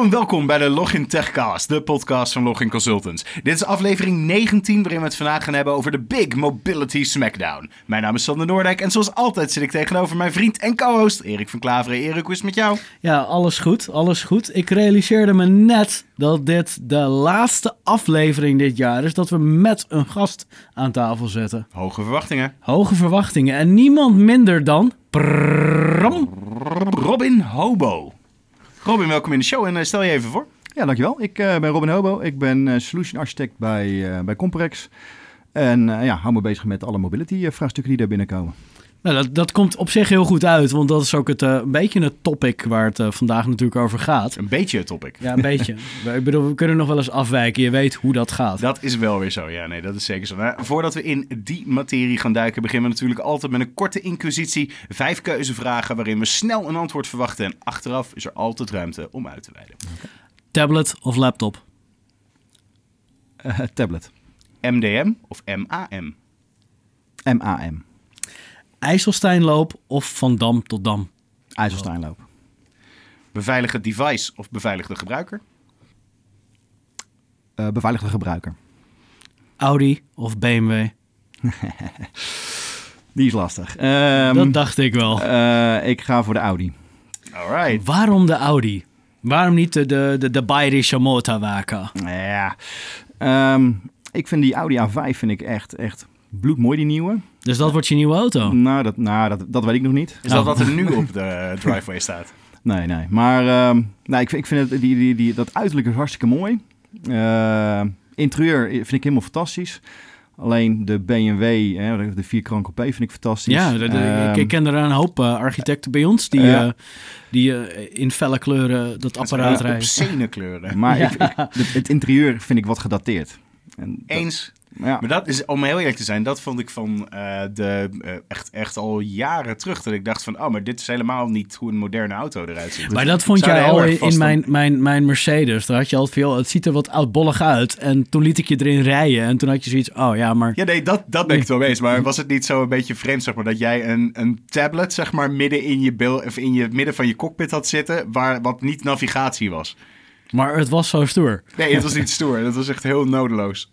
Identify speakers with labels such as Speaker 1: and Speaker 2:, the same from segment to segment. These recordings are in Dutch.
Speaker 1: Hallo en welkom bij de Login Techcast, de podcast van Login Consultants. Dit is aflevering 19 waarin we het vandaag gaan hebben over de Big Mobility Smackdown. Mijn naam is Sander Noordijk en zoals altijd zit ik tegenover mijn vriend en co-host Erik van Klaveren. Erik, hoe is het met jou?
Speaker 2: Ja, alles goed, alles goed. Ik realiseerde me net dat dit de laatste aflevering dit jaar is dat we met een gast aan tafel zetten.
Speaker 1: Hoge verwachtingen.
Speaker 2: Hoge verwachtingen en niemand minder dan...
Speaker 1: Robin Hobo. Robin, welkom in de show en eh, stel je even voor.
Speaker 3: Ja, dankjewel. Ik eh, ben Robin Hobo. Ik ben eh, solution architect bij, bij Comprex. En ja, hou me bezig met alle mobility eh, vraagstukken die daar binnenkomen.
Speaker 2: Nou, dat, dat komt op zich heel goed uit, want dat is ook het, eh, een beetje het topic waar het eh, vandaag natuurlijk over gaat.
Speaker 1: Een beetje het topic.
Speaker 2: Ja, een beetje. Ik bedoel, we kunnen nog wel eens afwijken. Je weet hoe dat gaat.
Speaker 1: Dat is wel weer zo, ja, nee, dat is zeker zo. Nou, voordat we in die materie gaan duiken, beginnen we natuurlijk altijd met een korte inquisitie. Vijf keuzevragen waarin we snel een antwoord verwachten. En achteraf is er altijd ruimte om uit te wijden.
Speaker 2: Tablet of laptop?
Speaker 3: Eh, tablet.
Speaker 1: MDM of MAM?
Speaker 3: MAM.
Speaker 2: IJsselsteinloop of van dam tot dam?
Speaker 3: IJsselsteinloop.
Speaker 1: Beveiligde device of beveiligde gebruiker?
Speaker 3: Eh, beveiligde gebruiker.
Speaker 2: Audi of BMW?
Speaker 3: Die is lastig. Ehm,
Speaker 2: dat dacht ik wel.
Speaker 3: eh, ik ga voor de Audi.
Speaker 1: Alright.
Speaker 2: Waarom de Audi? Waarom niet de, de, de, de Bayerische motorwagen?
Speaker 3: Ja. Ehm, ik vind die Audi A5 vind ik echt, echt bloedmooi, die nieuwe.
Speaker 2: Dus dat wordt je nieuwe auto?
Speaker 3: Nou, dat, nou dat, dat weet ik nog niet.
Speaker 1: Is dat
Speaker 2: Oh.
Speaker 1: wat er nu op de driveway staat?
Speaker 3: Nee, nee. Maar ehm, nou, ik, vind- ik vind het, die, die, die, dat uiterlijk is hartstikke mooi. Eh, interieur vind ik helemaal fantastisch. Alleen de BMW, hè, de vierkrank coupé vind ik fantastisch.
Speaker 2: Ja, de- de- ik,
Speaker 3: Ehm,
Speaker 2: ik ken er een hoop eh, architecten bij ons die,
Speaker 3: Ja.
Speaker 2: eh, die in felle kleuren dat apparaat rijden.
Speaker 1: Obscene kleuren.
Speaker 3: Maar
Speaker 2: Ja.
Speaker 3: ik, ik- het, het interieur vind ik wat gedateerd. En dat-
Speaker 1: Eens.
Speaker 3: Ja.
Speaker 1: Maar dat is, om heel eerlijk te zijn, dat vond ik van eh, de, eh, echt, echt al jaren terug. Dat ik dacht van, oh, maar dit is helemaal niet hoe een moderne auto eruit ziet.
Speaker 2: Maar dat vond jij al in, mijn, mijn, mijn Mercedes. Daar had je al veel. Het ziet er wat oudbollig uit. En toen liet ik je erin rijden. En toen had je zoiets. Oh ja, maar.
Speaker 1: Ja, nee, dat, dat ben ik het wel eens. Maar was het niet zo een beetje vreemd, zeg maar, dat jij een, een tablet, zeg maar, midden in je, bil, of in je midden van je cockpit had zitten, waar, wat niet navigatie was?
Speaker 2: Maar het was zo stoer.
Speaker 1: Nee, het was niet stoer. Dat was echt heel nodeloos.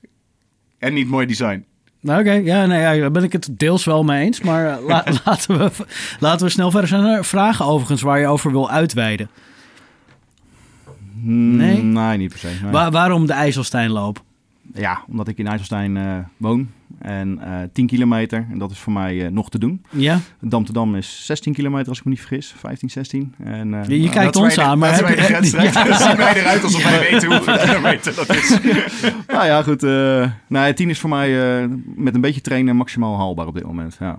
Speaker 1: En niet mooi design.
Speaker 2: Nou, Oké, ja, nee, ja, daar ben ik het deels wel mee eens. Maar eh, la- laten, we, laten we snel verder. Zijn er vragen overigens waar je over wil uitweiden?
Speaker 3: Mm,
Speaker 2: Nee?
Speaker 3: Nee, niet per se. nee.
Speaker 2: Wa- waarom de IJsselsteinloop?
Speaker 3: Ja, omdat ik in IJsselstein eh, woon. En eh 10 kilometer. En dat is voor mij eh, nog te doen.
Speaker 2: Ja,
Speaker 3: Dam te Dam is 16 kilometer als ik me niet vergis. 15, 16. En, eh,
Speaker 2: je, je
Speaker 3: nou,
Speaker 2: kijkt ons
Speaker 1: de-
Speaker 2: aan, maar
Speaker 1: dat
Speaker 2: heb je...
Speaker 1: de
Speaker 2: Ja.
Speaker 1: zien wij eruit alsof wij weten hoeveel kilometer dat is.
Speaker 3: nou ja, goed. eh nou, 10 is voor mij eh, met een beetje trainen maximaal haalbaar op dit moment. Ja.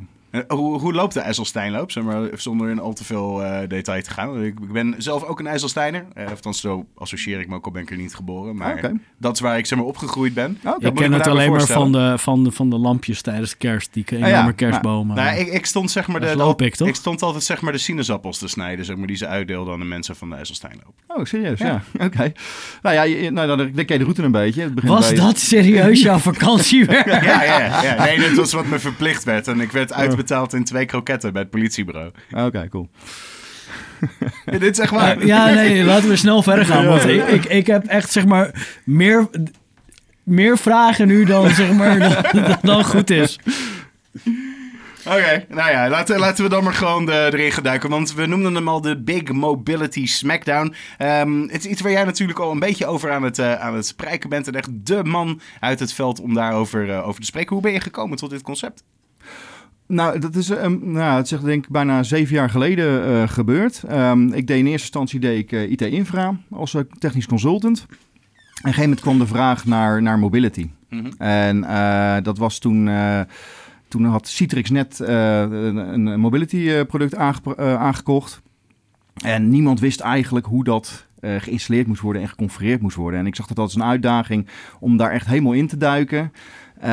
Speaker 1: Hoe, hoe loopt de IJsselsteinloop? Zeg maar, zonder in al te veel eh, detail te gaan. Ik, ik ben zelf ook een IJsselsteiner. Eh, althans, zo associeer ik me ook, al ben ik er niet geboren. Maar dat is waar ik zeg maar, opgegroeid ben.
Speaker 3: Oké.
Speaker 2: Ik ken
Speaker 1: me
Speaker 2: het alleen maar van de, van, de, van de lampjes tijdens de kerst. Die enorme
Speaker 3: ja,
Speaker 2: kerstbomen.
Speaker 1: Nou, ik, ik stond zeg maar
Speaker 2: Dat
Speaker 1: de,
Speaker 2: loop ik, toch?
Speaker 1: ik stond altijd zeg maar de sinaasappels te snijden, zeg maar, die ze uitdeelden aan de mensen van de IJsselsteinloop.
Speaker 3: Oh, serieus?
Speaker 1: Ja.
Speaker 3: Ja. Oké. Nou ja, je, nou, dan, dan ken je de route een beetje. Het begint
Speaker 2: Was
Speaker 3: bij-
Speaker 2: dat serieus jouw vakantiewerk?
Speaker 1: Ja, ja, ja, ja. Nee, dit was wat me verplicht werd. En ik werd uitbetaald in twee kroketten bij het politiebureau.
Speaker 3: Oké, cool.
Speaker 1: Ja, dit is echt waar.
Speaker 2: Ja, nee, laten we snel verder gaan. Want ik, ik, ik heb echt, zeg maar, meer, meer vragen nu dan, zeg maar, dan, dan goed is.
Speaker 1: Oké, nou ja, laten, laten we dan maar gewoon de, erin gaan duiken. Want we noemden hem al de Big Mobility Smackdown. Ehm, het is iets waar jij natuurlijk al een beetje over aan het, eh, aan het spreken bent. En echt de man uit het veld om daarover eh, over te spreken. Hoe ben je gekomen tot dit concept?
Speaker 3: Nou, dat is, ehm, nou, het is denk ik bijna zeven jaar geleden eh, gebeurd. Ehm, ik deed in eerste instantie deed ik, eh, IT-infra als eh, technisch consultant. En op een gegeven moment kwam de vraag naar, naar mobility.
Speaker 1: Mhm.
Speaker 3: En dat was toen, toen had Citrix net een, een mobility product aange- aangekocht. En niemand wist eigenlijk hoe dat geïnstalleerd moest worden en geconfigureerd moest worden. En ik zag dat als een uitdaging om daar echt helemaal in te duiken. Eh,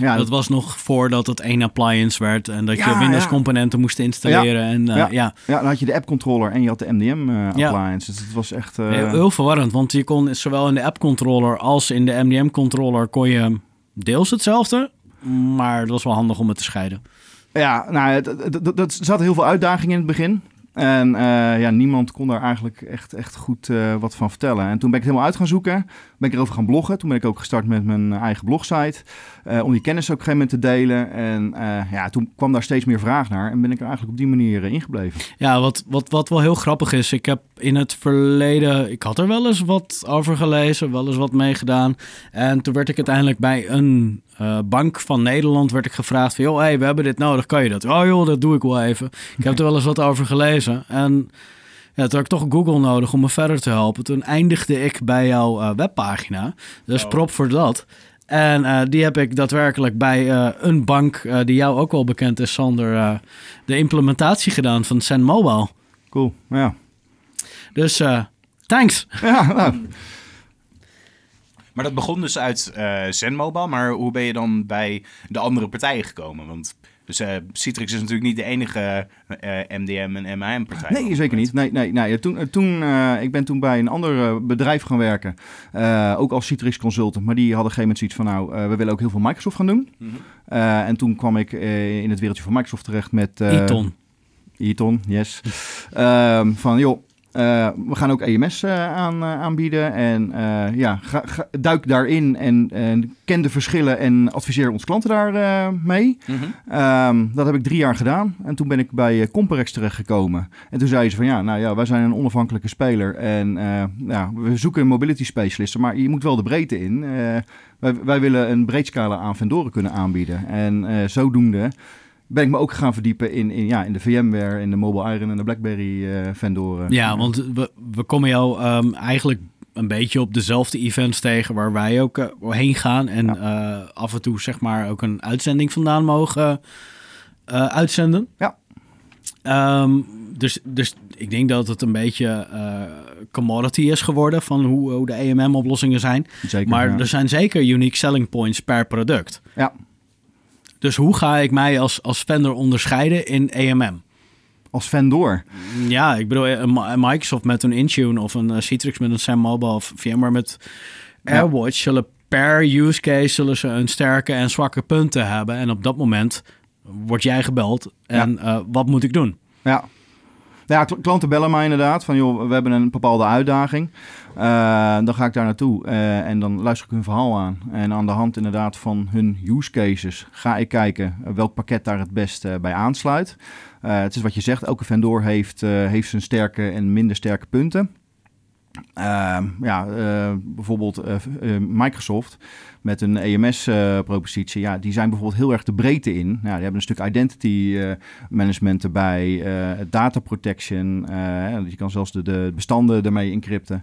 Speaker 3: ja,
Speaker 2: Dat was nog voordat het één appliance werd en dat je
Speaker 3: Ja,
Speaker 2: Windows
Speaker 3: ja.
Speaker 2: componenten moest installeren. En eh,
Speaker 3: Ja.
Speaker 2: ja,
Speaker 3: dan had je de app-controller en je had de MDM eh. Dus het was echt...
Speaker 2: heel, verwarrend. Want je kon zowel in de app controller als in de MDM controller kon je deels hetzelfde. Maar het was wel handig om het te scheiden.
Speaker 3: Ja, nou, er zaten heel veel uitdagingen in het begin. En eh, ja, niemand kon daar eigenlijk echt, echt goed eh, wat van vertellen. En toen ben ik het helemaal uit gaan zoeken. Ben ik erover gaan bloggen. Toen ben ik ook gestart met mijn eigen blogsite. Eh, om die kennis ook op een gegeven moment te delen. En eh, ja, toen kwam daar steeds meer vraag naar. En ben ik er eigenlijk op die manier eh, ingebleven.
Speaker 2: Ja, wat, wat, wat wel heel grappig is, ik heb in het verleden, ik had er wel eens wat over gelezen, wel eens wat meegedaan. En toen werd ik uiteindelijk bij een bank van Nederland werd ik gevraagd van, joh, hey, we hebben dit nodig, kan je dat? Oh joh, dat doe ik wel even. Ik heb er wel eens wat over gelezen. En ja, toen had ik toch Google nodig om me verder te helpen. Toen eindigde ik bij jouw webpagina, dus
Speaker 1: Oh.
Speaker 2: prop voor dat. En eh, die heb ik daadwerkelijk bij eh, een bank, eh, die jou ook wel bekend is, Sander, eh, de implementatie gedaan van Zen Mobile.
Speaker 3: Cool, ja.
Speaker 2: Dus eh, thanks.
Speaker 3: Ja, nou,
Speaker 1: Maar dat begon dus uit eh ZenMobile, maar hoe ben je dan bij de andere partijen gekomen? Want dus, eh, Citrix is natuurlijk niet de enige eh, MDM en MAM-partij.
Speaker 3: Nee, zeker niet. Nee, nee, nee. Toen, eh, toen, eh, ik ben toen bij een ander eh, bedrijf gaan werken. Eh, ook als Citrix consultant. Maar die hadden op een gegeven moment zoiets van... nou, eh, we willen ook heel veel Microsoft gaan doen.
Speaker 1: Mhm.
Speaker 3: Eh, en toen kwam ik eh, in het wereldje van Microsoft terecht met... eh,
Speaker 2: Eton.
Speaker 3: Eton, yes. Ehm, van joh, eh, we gaan ook EMS eh, aan, eh, aanbieden. En ja, ga, ga- duik daarin en, en ken de verschillen en adviseer onze klanten daar mee.
Speaker 1: Mhm.
Speaker 3: Ehm, dat heb ik drie jaar gedaan. En toen ben ik bij Comparex terechtgekomen. En toen zei ze van ja, nou ja, wij zijn een onafhankelijke speler. En ja, we zoeken een mobility specialist. Maar je moet wel de breedte in. Wij, wij willen een breed scala aan vendoren kunnen aanbieden. En zodoende ben ik me ook gaan verdiepen in, in, ja, in de VMware, in de Mobile Iron en de BlackBerry eh vendoren.
Speaker 2: Ja, want we, we komen jou ehm, eigenlijk een beetje op dezelfde events tegen waar wij ook eh, heen gaan. En eh, af en toe zeg maar ook een uitzending vandaan mogen uitzenden.
Speaker 3: Ja.
Speaker 2: Ehm, dus, dus ik denk dat het een beetje commodity is geworden van hoe, hoe de EMM-oplossingen zijn.
Speaker 3: Zeker,
Speaker 2: Maar
Speaker 3: ja.
Speaker 2: er zijn zeker unique selling points per product.
Speaker 3: Ja.
Speaker 2: Dus hoe ga ik mij als, als vendor onderscheiden in EMM?
Speaker 3: Als vendor.
Speaker 2: Ja, ik bedoel, een Mi- een Microsoft met een Intune of een eh, Citrix met een Sam Mobile of VMware met
Speaker 3: Ja.
Speaker 2: AirWatch zullen per use case zullen ze een sterke en zwakke punten hebben. En op dat moment word jij gebeld en eh, wat moet ik doen?
Speaker 3: Ja. Ja, kl- klanten bellen mij inderdaad van joh, we hebben een bepaalde uitdaging. Eh, dan ga ik daar naartoe eh, en dan luister ik hun verhaal aan. En aan de hand inderdaad van hun use cases ga ik kijken welk pakket daar het best eh, bij aansluit. Het is wat je zegt, elke vendor heeft, heeft zijn sterke en minder sterke punten. Ehm, ja, bijvoorbeeld Microsoft met een EMS-propositie. ja, die zijn bijvoorbeeld heel erg de breedte in. Nou, die hebben een stuk identity management erbij, data protection. je kan zelfs de, de bestanden ermee encrypten.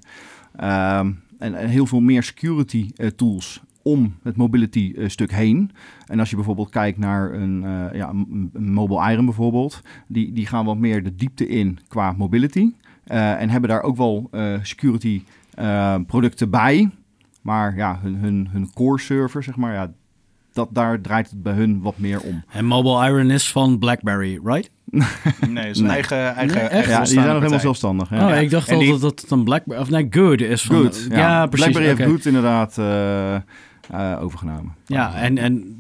Speaker 3: Ehm, en, en heel veel meer security eh, tools om het mobility eh, stuk heen. En als je bijvoorbeeld kijkt naar een, eh, ja, een Mobile Iron bijvoorbeeld, die, die gaan wat meer de diepte in qua mobility. en hebben daar ook wel security producten bij. Maar ja, hun, hun, hun core server, zeg maar, ja, dat, daar draait het bij hun wat meer om.
Speaker 2: En Mobile Iron is van BlackBerry, right?
Speaker 1: Nee, zijn
Speaker 3: Nee.
Speaker 1: eigen, eigen,
Speaker 2: Nee, echt?
Speaker 1: eigen
Speaker 3: Ja, die zijn nog helemaal zelfstandig. Ja.
Speaker 2: Oh, ik dacht al
Speaker 1: die-
Speaker 2: dat dat het een BlackBerry, of nee, Good is van...
Speaker 3: Good. Ja,
Speaker 2: Ja, precies.
Speaker 3: BlackBerry heeft. Good inderdaad eh, eh, overgenomen.
Speaker 2: Ja, en, en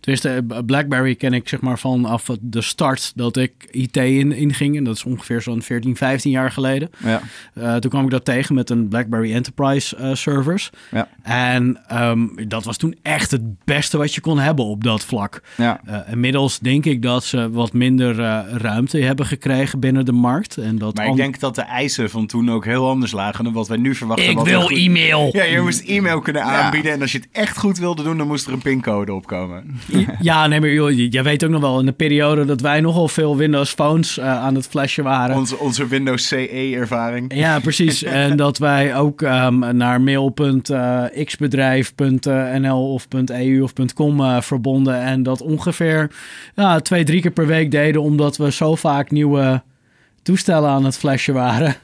Speaker 2: tenminste, eh, BlackBerry ken ik zeg maar vanaf de start dat ik IT in, inging. En dat is ongeveer zo'n 14, 15 jaar geleden.
Speaker 3: Ja,
Speaker 2: Eh, toen kwam ik dat tegen met een BlackBerry Enterprise eh, servers.
Speaker 3: Ja.
Speaker 2: En ehm, dat was toen echt het beste wat je kon hebben op dat vlak.
Speaker 3: ja.
Speaker 2: Inmiddels denk ik dat ze wat minder ruimte hebben gekregen binnen de markt. En dat
Speaker 1: Maar ik denk dat de eisen van toen ook heel anders lagen dan wat wij nu verwachten.
Speaker 2: ik wil
Speaker 1: goed-
Speaker 2: e-mail.
Speaker 1: Ja, je moest e-mail kunnen
Speaker 3: Ja.
Speaker 1: aanbieden. En als je het echt goed wilde doen, dan moest er een pincode opkomen.
Speaker 2: Ja, nee, maar joh, jij weet ook nog wel in de periode dat wij nogal veel Windows Phones eh, aan het flashen waren.
Speaker 1: Onze, onze Windows CE-ervaring.
Speaker 2: Ja, precies. en dat wij ook ehm, naar mail.xbedrijf.nl of .eu of .com eh, verbonden. En dat ongeveer ja, twee, drie keer per week deden, omdat we zo vaak nieuwe toestellen aan het flashen waren.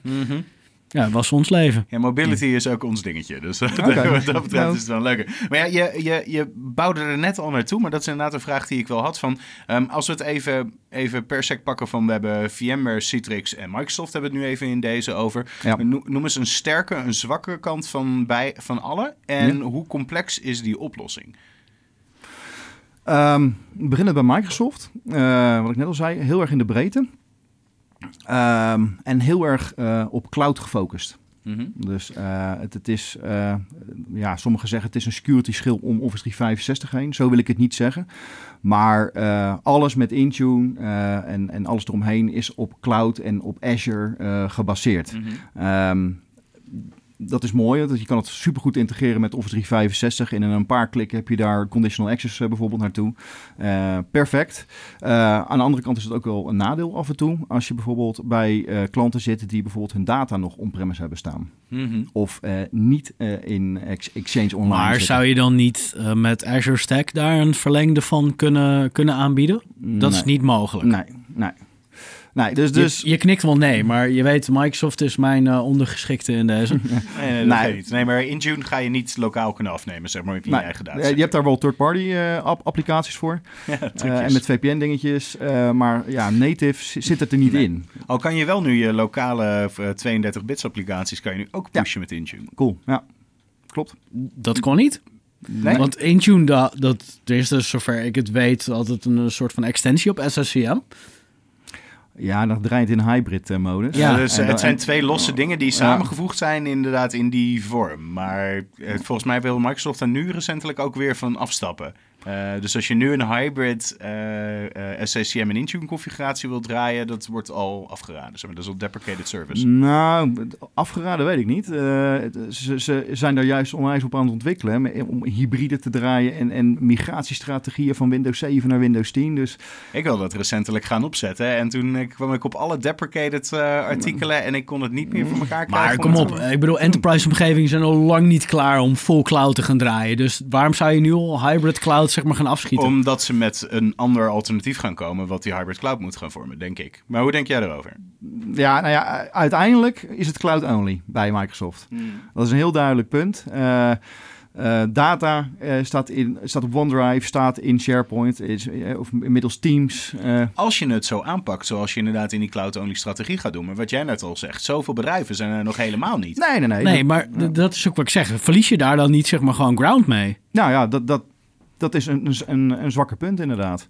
Speaker 2: Ja, dat was ons leven.
Speaker 1: Ja, mobility is ook ons dingetje. Dus wat dat betreft
Speaker 3: Nou.
Speaker 1: is het wel leuker. Maar ja, je, je, je bouwde er net al naartoe. Maar dat is inderdaad een vraag die ik wel had. Van, ehm, als we het even, even per sec pakken van... We hebben VMware, Citrix en Microsoft hebben het nu even in deze over.
Speaker 3: Ja.
Speaker 1: No- Noem eens een sterke, een zwakke kant van, bij, van alle. En hoe complex is die oplossing?
Speaker 3: Ehm, we beginnen bij Microsoft. Eh, wat ik net al zei, heel erg in de breedte. Ehm, en heel erg eh, op cloud gefocust.
Speaker 1: Mhm.
Speaker 3: Dus eh, het, het is, eh, ja, sommigen zeggen het is een security schil om Office 365 heen. Zo wil ik het niet zeggen. Maar alles met Intune en, en alles eromheen is op cloud en op Azure gebaseerd. Ehm, dat is mooi, want je kan het supergoed integreren met Office 365. En in een paar klikken heb je daar conditional access eh, bijvoorbeeld naartoe. Eh, perfect. Eh, aan de andere kant is het ook wel een nadeel af en toe. Als je bijvoorbeeld bij klanten zit die bijvoorbeeld hun data nog on-premise hebben staan.
Speaker 1: Mhm.
Speaker 3: Of niet in Ex- Exchange Online
Speaker 2: Maar
Speaker 3: zitten.
Speaker 2: zou je dan niet met Azure Stack daar een verlengde van kunnen, kunnen aanbieden? Dat is niet mogelijk.
Speaker 3: Nee, nee. Nee, dus... dus
Speaker 2: Je, je knikt wel nee, maar je weet, Microsoft is mijn eh, ondergeschikte in deze.
Speaker 1: Nee, nee, dat
Speaker 3: Nee.
Speaker 1: niet. Nee, maar Intune ga je niet lokaal kunnen afnemen, zeg maar, met je
Speaker 3: nee,
Speaker 1: eigen data.
Speaker 3: je hebt daar wel third-party eh, app- applicaties voor.
Speaker 1: Ja,
Speaker 3: Eh,
Speaker 1: trucjes.
Speaker 3: en met VPN-dingetjes. eh, maar ja, native zit het er niet
Speaker 1: Nee.
Speaker 3: in.
Speaker 1: Al kan je wel nu je lokale eh, 32-bits applicaties kan je nu ook
Speaker 3: Ja.
Speaker 1: pushen met Intune.
Speaker 3: Cool, ja. Klopt.
Speaker 2: Dat kon niet.
Speaker 3: Nee?
Speaker 2: Want Intune, dat, dat er is dus zover ik het weet altijd een soort van extensie op SSCM.
Speaker 3: Ja, dan draait het in hybrid eh, modus.
Speaker 2: Ja,
Speaker 1: dus eh, het zijn twee losse dingen die samengevoegd zijn inderdaad in die vorm. Maar eh, volgens mij wil Microsoft daar nu recentelijk ook weer van afstappen. Eh, dus als je nu een hybrid eh eh, SCCM en Intune configuratie wilt draaien, dat wordt al afgeraden. Zeg maar, dat is al deprecated service.
Speaker 3: Nou, afgeraden weet ik niet. Eh, ze, ze zijn daar juist onwijs op aan het ontwikkelen. Om hybride te draaien en, en migratiestrategieën van Windows 7 naar Windows 10. Dus
Speaker 1: Ik wilde dat recentelijk gaan opzetten. En toen kwam ik op alle deprecated eh, artikelen en ik kon het niet meer voor elkaar krijgen.
Speaker 2: Maar
Speaker 1: om
Speaker 2: kom op, ik bedoel, enterprise omgevingen zijn al lang niet klaar om full cloud te gaan draaien. Dus waarom zou je nu al hybrid cloud zeg maar gaan afschieten?
Speaker 1: Omdat ze met een ander alternatief gaan komen wat die hybrid cloud moet gaan vormen, denk ik. Maar hoe denk jij erover?
Speaker 3: ja, nou ja, uiteindelijk is het cloud only bij Microsoft. Dat is een heel duidelijk punt. Eh, eh, data eh, staat, in, staat op OneDrive, staat in SharePoint, is, of inmiddels Teams. eh,
Speaker 1: Als je het zo aanpakt, zoals je inderdaad in die cloud-only strategie gaat doen. Maar wat jij net al zegt, zoveel bedrijven zijn er nog helemaal niet.
Speaker 3: nee, nee, nee.
Speaker 2: Nee,
Speaker 3: Dat-
Speaker 2: maar dat is ook wat ik zeg. Verlies je daar dan niet zeg maar gewoon ground mee?
Speaker 3: Nou ja, dat, dat, dat is een, een, een zwakke punt inderdaad.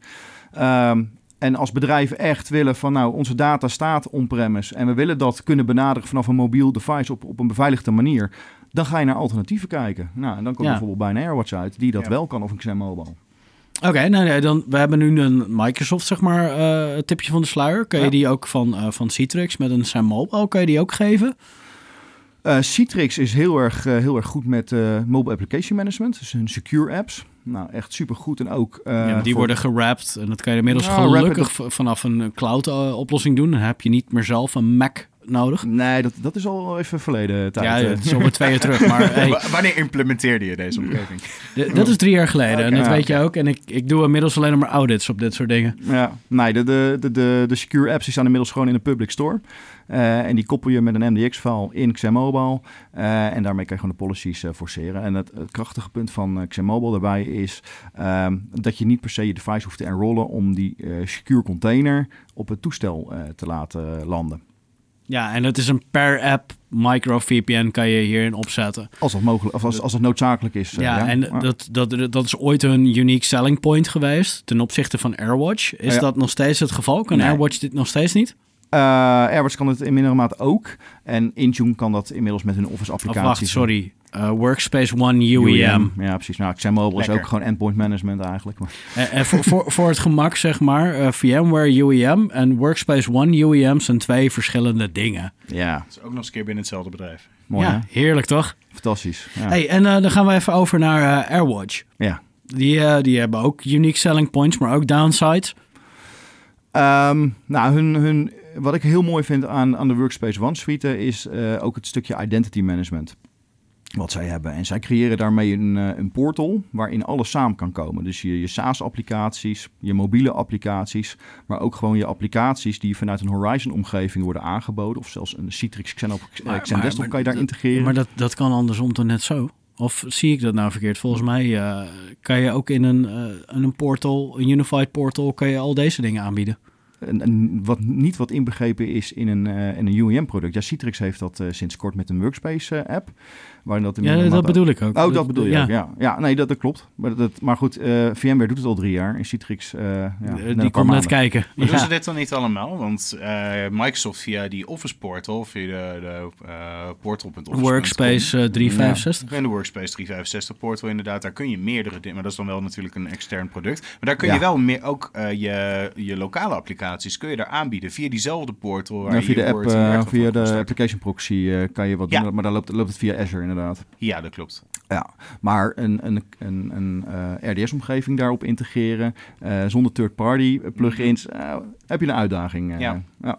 Speaker 3: Ehm, en als bedrijven echt willen van nou, onze data staat on-premise en we willen dat kunnen benaderen vanaf een mobiel device op, op een beveiligde manier, dan ga je naar alternatieven kijken. Nou, en dan komt
Speaker 2: Ja.
Speaker 3: bijvoorbeeld bij een AirWatch uit die dat
Speaker 1: Ja.
Speaker 3: wel kan of een XM Mobile.
Speaker 2: Oké, nou nee, dan, we hebben nu een Microsoft zeg maar eh, tipje van de sluier. Kun je
Speaker 3: Ja.
Speaker 2: die ook van, eh, van Citrix met een Sam Mobile, kun je die ook geven?
Speaker 3: Eh, Citrix is heel erg, heel erg goed met mobile application management, dus hun secure apps. Nou, echt super goed en ook. eh,
Speaker 2: ja, die
Speaker 3: voor-
Speaker 2: worden gerapt en dat kan je inmiddels
Speaker 3: Nou,
Speaker 2: gelukkig vanaf een cloud eh, oplossing doen. Dan heb je niet meer zelf een Mac nodig.
Speaker 3: Nee, dat, dat is al even verleden tijd.
Speaker 2: Ja,
Speaker 3: eh.
Speaker 2: het is alweer twee jaar terug. Maar hey,
Speaker 1: Wanneer implementeerde je deze omgeving?
Speaker 2: dat is drie jaar geleden en dat
Speaker 3: ja,
Speaker 2: weet je ook. En ik, ik doe inmiddels alleen nog maar audits op dit soort dingen.
Speaker 3: Ja, nee, de, de, de, de, de secure apps die staan inmiddels gewoon in de public store. Eh, en die koppel je met een MDX-file in XMMobile. Eh en daarmee kan je gewoon de policies forceren. En het, het krachtige punt van XMMobile daarbij is ehm, dat je niet per se je device hoeft te enrollen om die eh, secure container op het toestel eh, te laten landen.
Speaker 2: Ja, en het is een per app micro VPN kan je hierin opzetten.
Speaker 3: Als dat mogelijk, of als, als het noodzakelijk is. eh,
Speaker 2: Ja, en dat, dat, dat is ooit een unique selling point geweest ten opzichte van AirWatch. Is
Speaker 3: Ja.
Speaker 2: dat nog steeds het geval? Kan
Speaker 3: Nee.
Speaker 2: AirWatch dit nog steeds niet?
Speaker 3: Eh, AirWatch kan het in mindere mate ook. En Intune kan dat inmiddels met hun Office
Speaker 2: Of
Speaker 3: applicaties.
Speaker 2: wacht, sorry. Uh, Workspace ONE UEM.
Speaker 3: Ja, precies. Nou, XMMobile is ook gewoon endpoint management eigenlijk. Maar,
Speaker 2: En, en voor, voor, voor het gemak, zeg maar, eh, VMware UEM en Workspace ONE UEM zijn twee verschillende dingen.
Speaker 3: ja,
Speaker 1: Dat is ook nog eens een keer binnen hetzelfde bedrijf.
Speaker 3: mooi
Speaker 2: ja,
Speaker 3: hè?
Speaker 2: heerlijk toch?
Speaker 3: Fantastisch. Ja.
Speaker 2: Hey, en eh, dan gaan we even over naar eh, AirWatch.
Speaker 3: ja.
Speaker 2: Die, eh, die hebben ook unique selling points, maar ook downsides.
Speaker 3: Ehm, nou, hun, hun, wat ik heel mooi vind aan, aan de Workspace ONE suite is eh, ook het stukje identity management. Wat zij hebben. En zij creëren daarmee een, eh, een portal waarin alles samen kan komen. Dus je, je SaaS-applicaties, je mobiele applicaties, maar ook gewoon je applicaties die vanuit een Horizon-omgeving worden aangeboden. Of zelfs een Citrix Xen, eh, Xen
Speaker 2: maar-
Speaker 3: Desktop
Speaker 2: maar
Speaker 3: kan je daar integreren.
Speaker 2: Maar dat, dat kan andersom toch net zo? Of zie ik dat nou verkeerd? Volgens mij eh, kan je ook in een, een portal, een unified portal, kan je al deze dingen aanbieden.
Speaker 3: een, een- wat, niet wat inbegrepen is in een, eh, in een UEM-product. Ja, Citrix heeft dat eh, sinds kort met een Workspace-app. Waarin dat in
Speaker 2: Ja, dat
Speaker 3: mate-
Speaker 2: bedoel ik ook.
Speaker 3: Oh, dat bedoel je
Speaker 2: ja.
Speaker 3: ook, ja. Ja, nee, dat, dat klopt. Maar, dat, maar goed, eh, VMware doet het al drie jaar. En Citrix, eh ja,
Speaker 2: Eh,
Speaker 3: net
Speaker 2: die komt net kijken.
Speaker 1: Maar doen ze dit dan niet allemaal? Want eh, Microsoft via die Office Portal, via de, de eh, portal.office.com.
Speaker 2: Workspace eh, 365.
Speaker 1: En de Workspace 365 portal inderdaad, daar kun je meerdere dingen, maar dat is dan wel natuurlijk een extern product. Maar daar kun je wel meer, ook eh, je, je lokale applicaties kun je daar aanbieden via diezelfde portal waar
Speaker 3: Ja,
Speaker 1: je
Speaker 3: via de app, via de application proxy eh, kan je wat
Speaker 1: Ja.
Speaker 3: doen. Maar dan loopt, loopt het via Azure inderdaad.
Speaker 1: Ja, dat klopt.
Speaker 3: Ja, maar een, een, een, een eh, RDS-omgeving daarop integreren eh, zonder third-party plugins, eh, heb je een uitdaging.
Speaker 1: Ja.
Speaker 3: ja.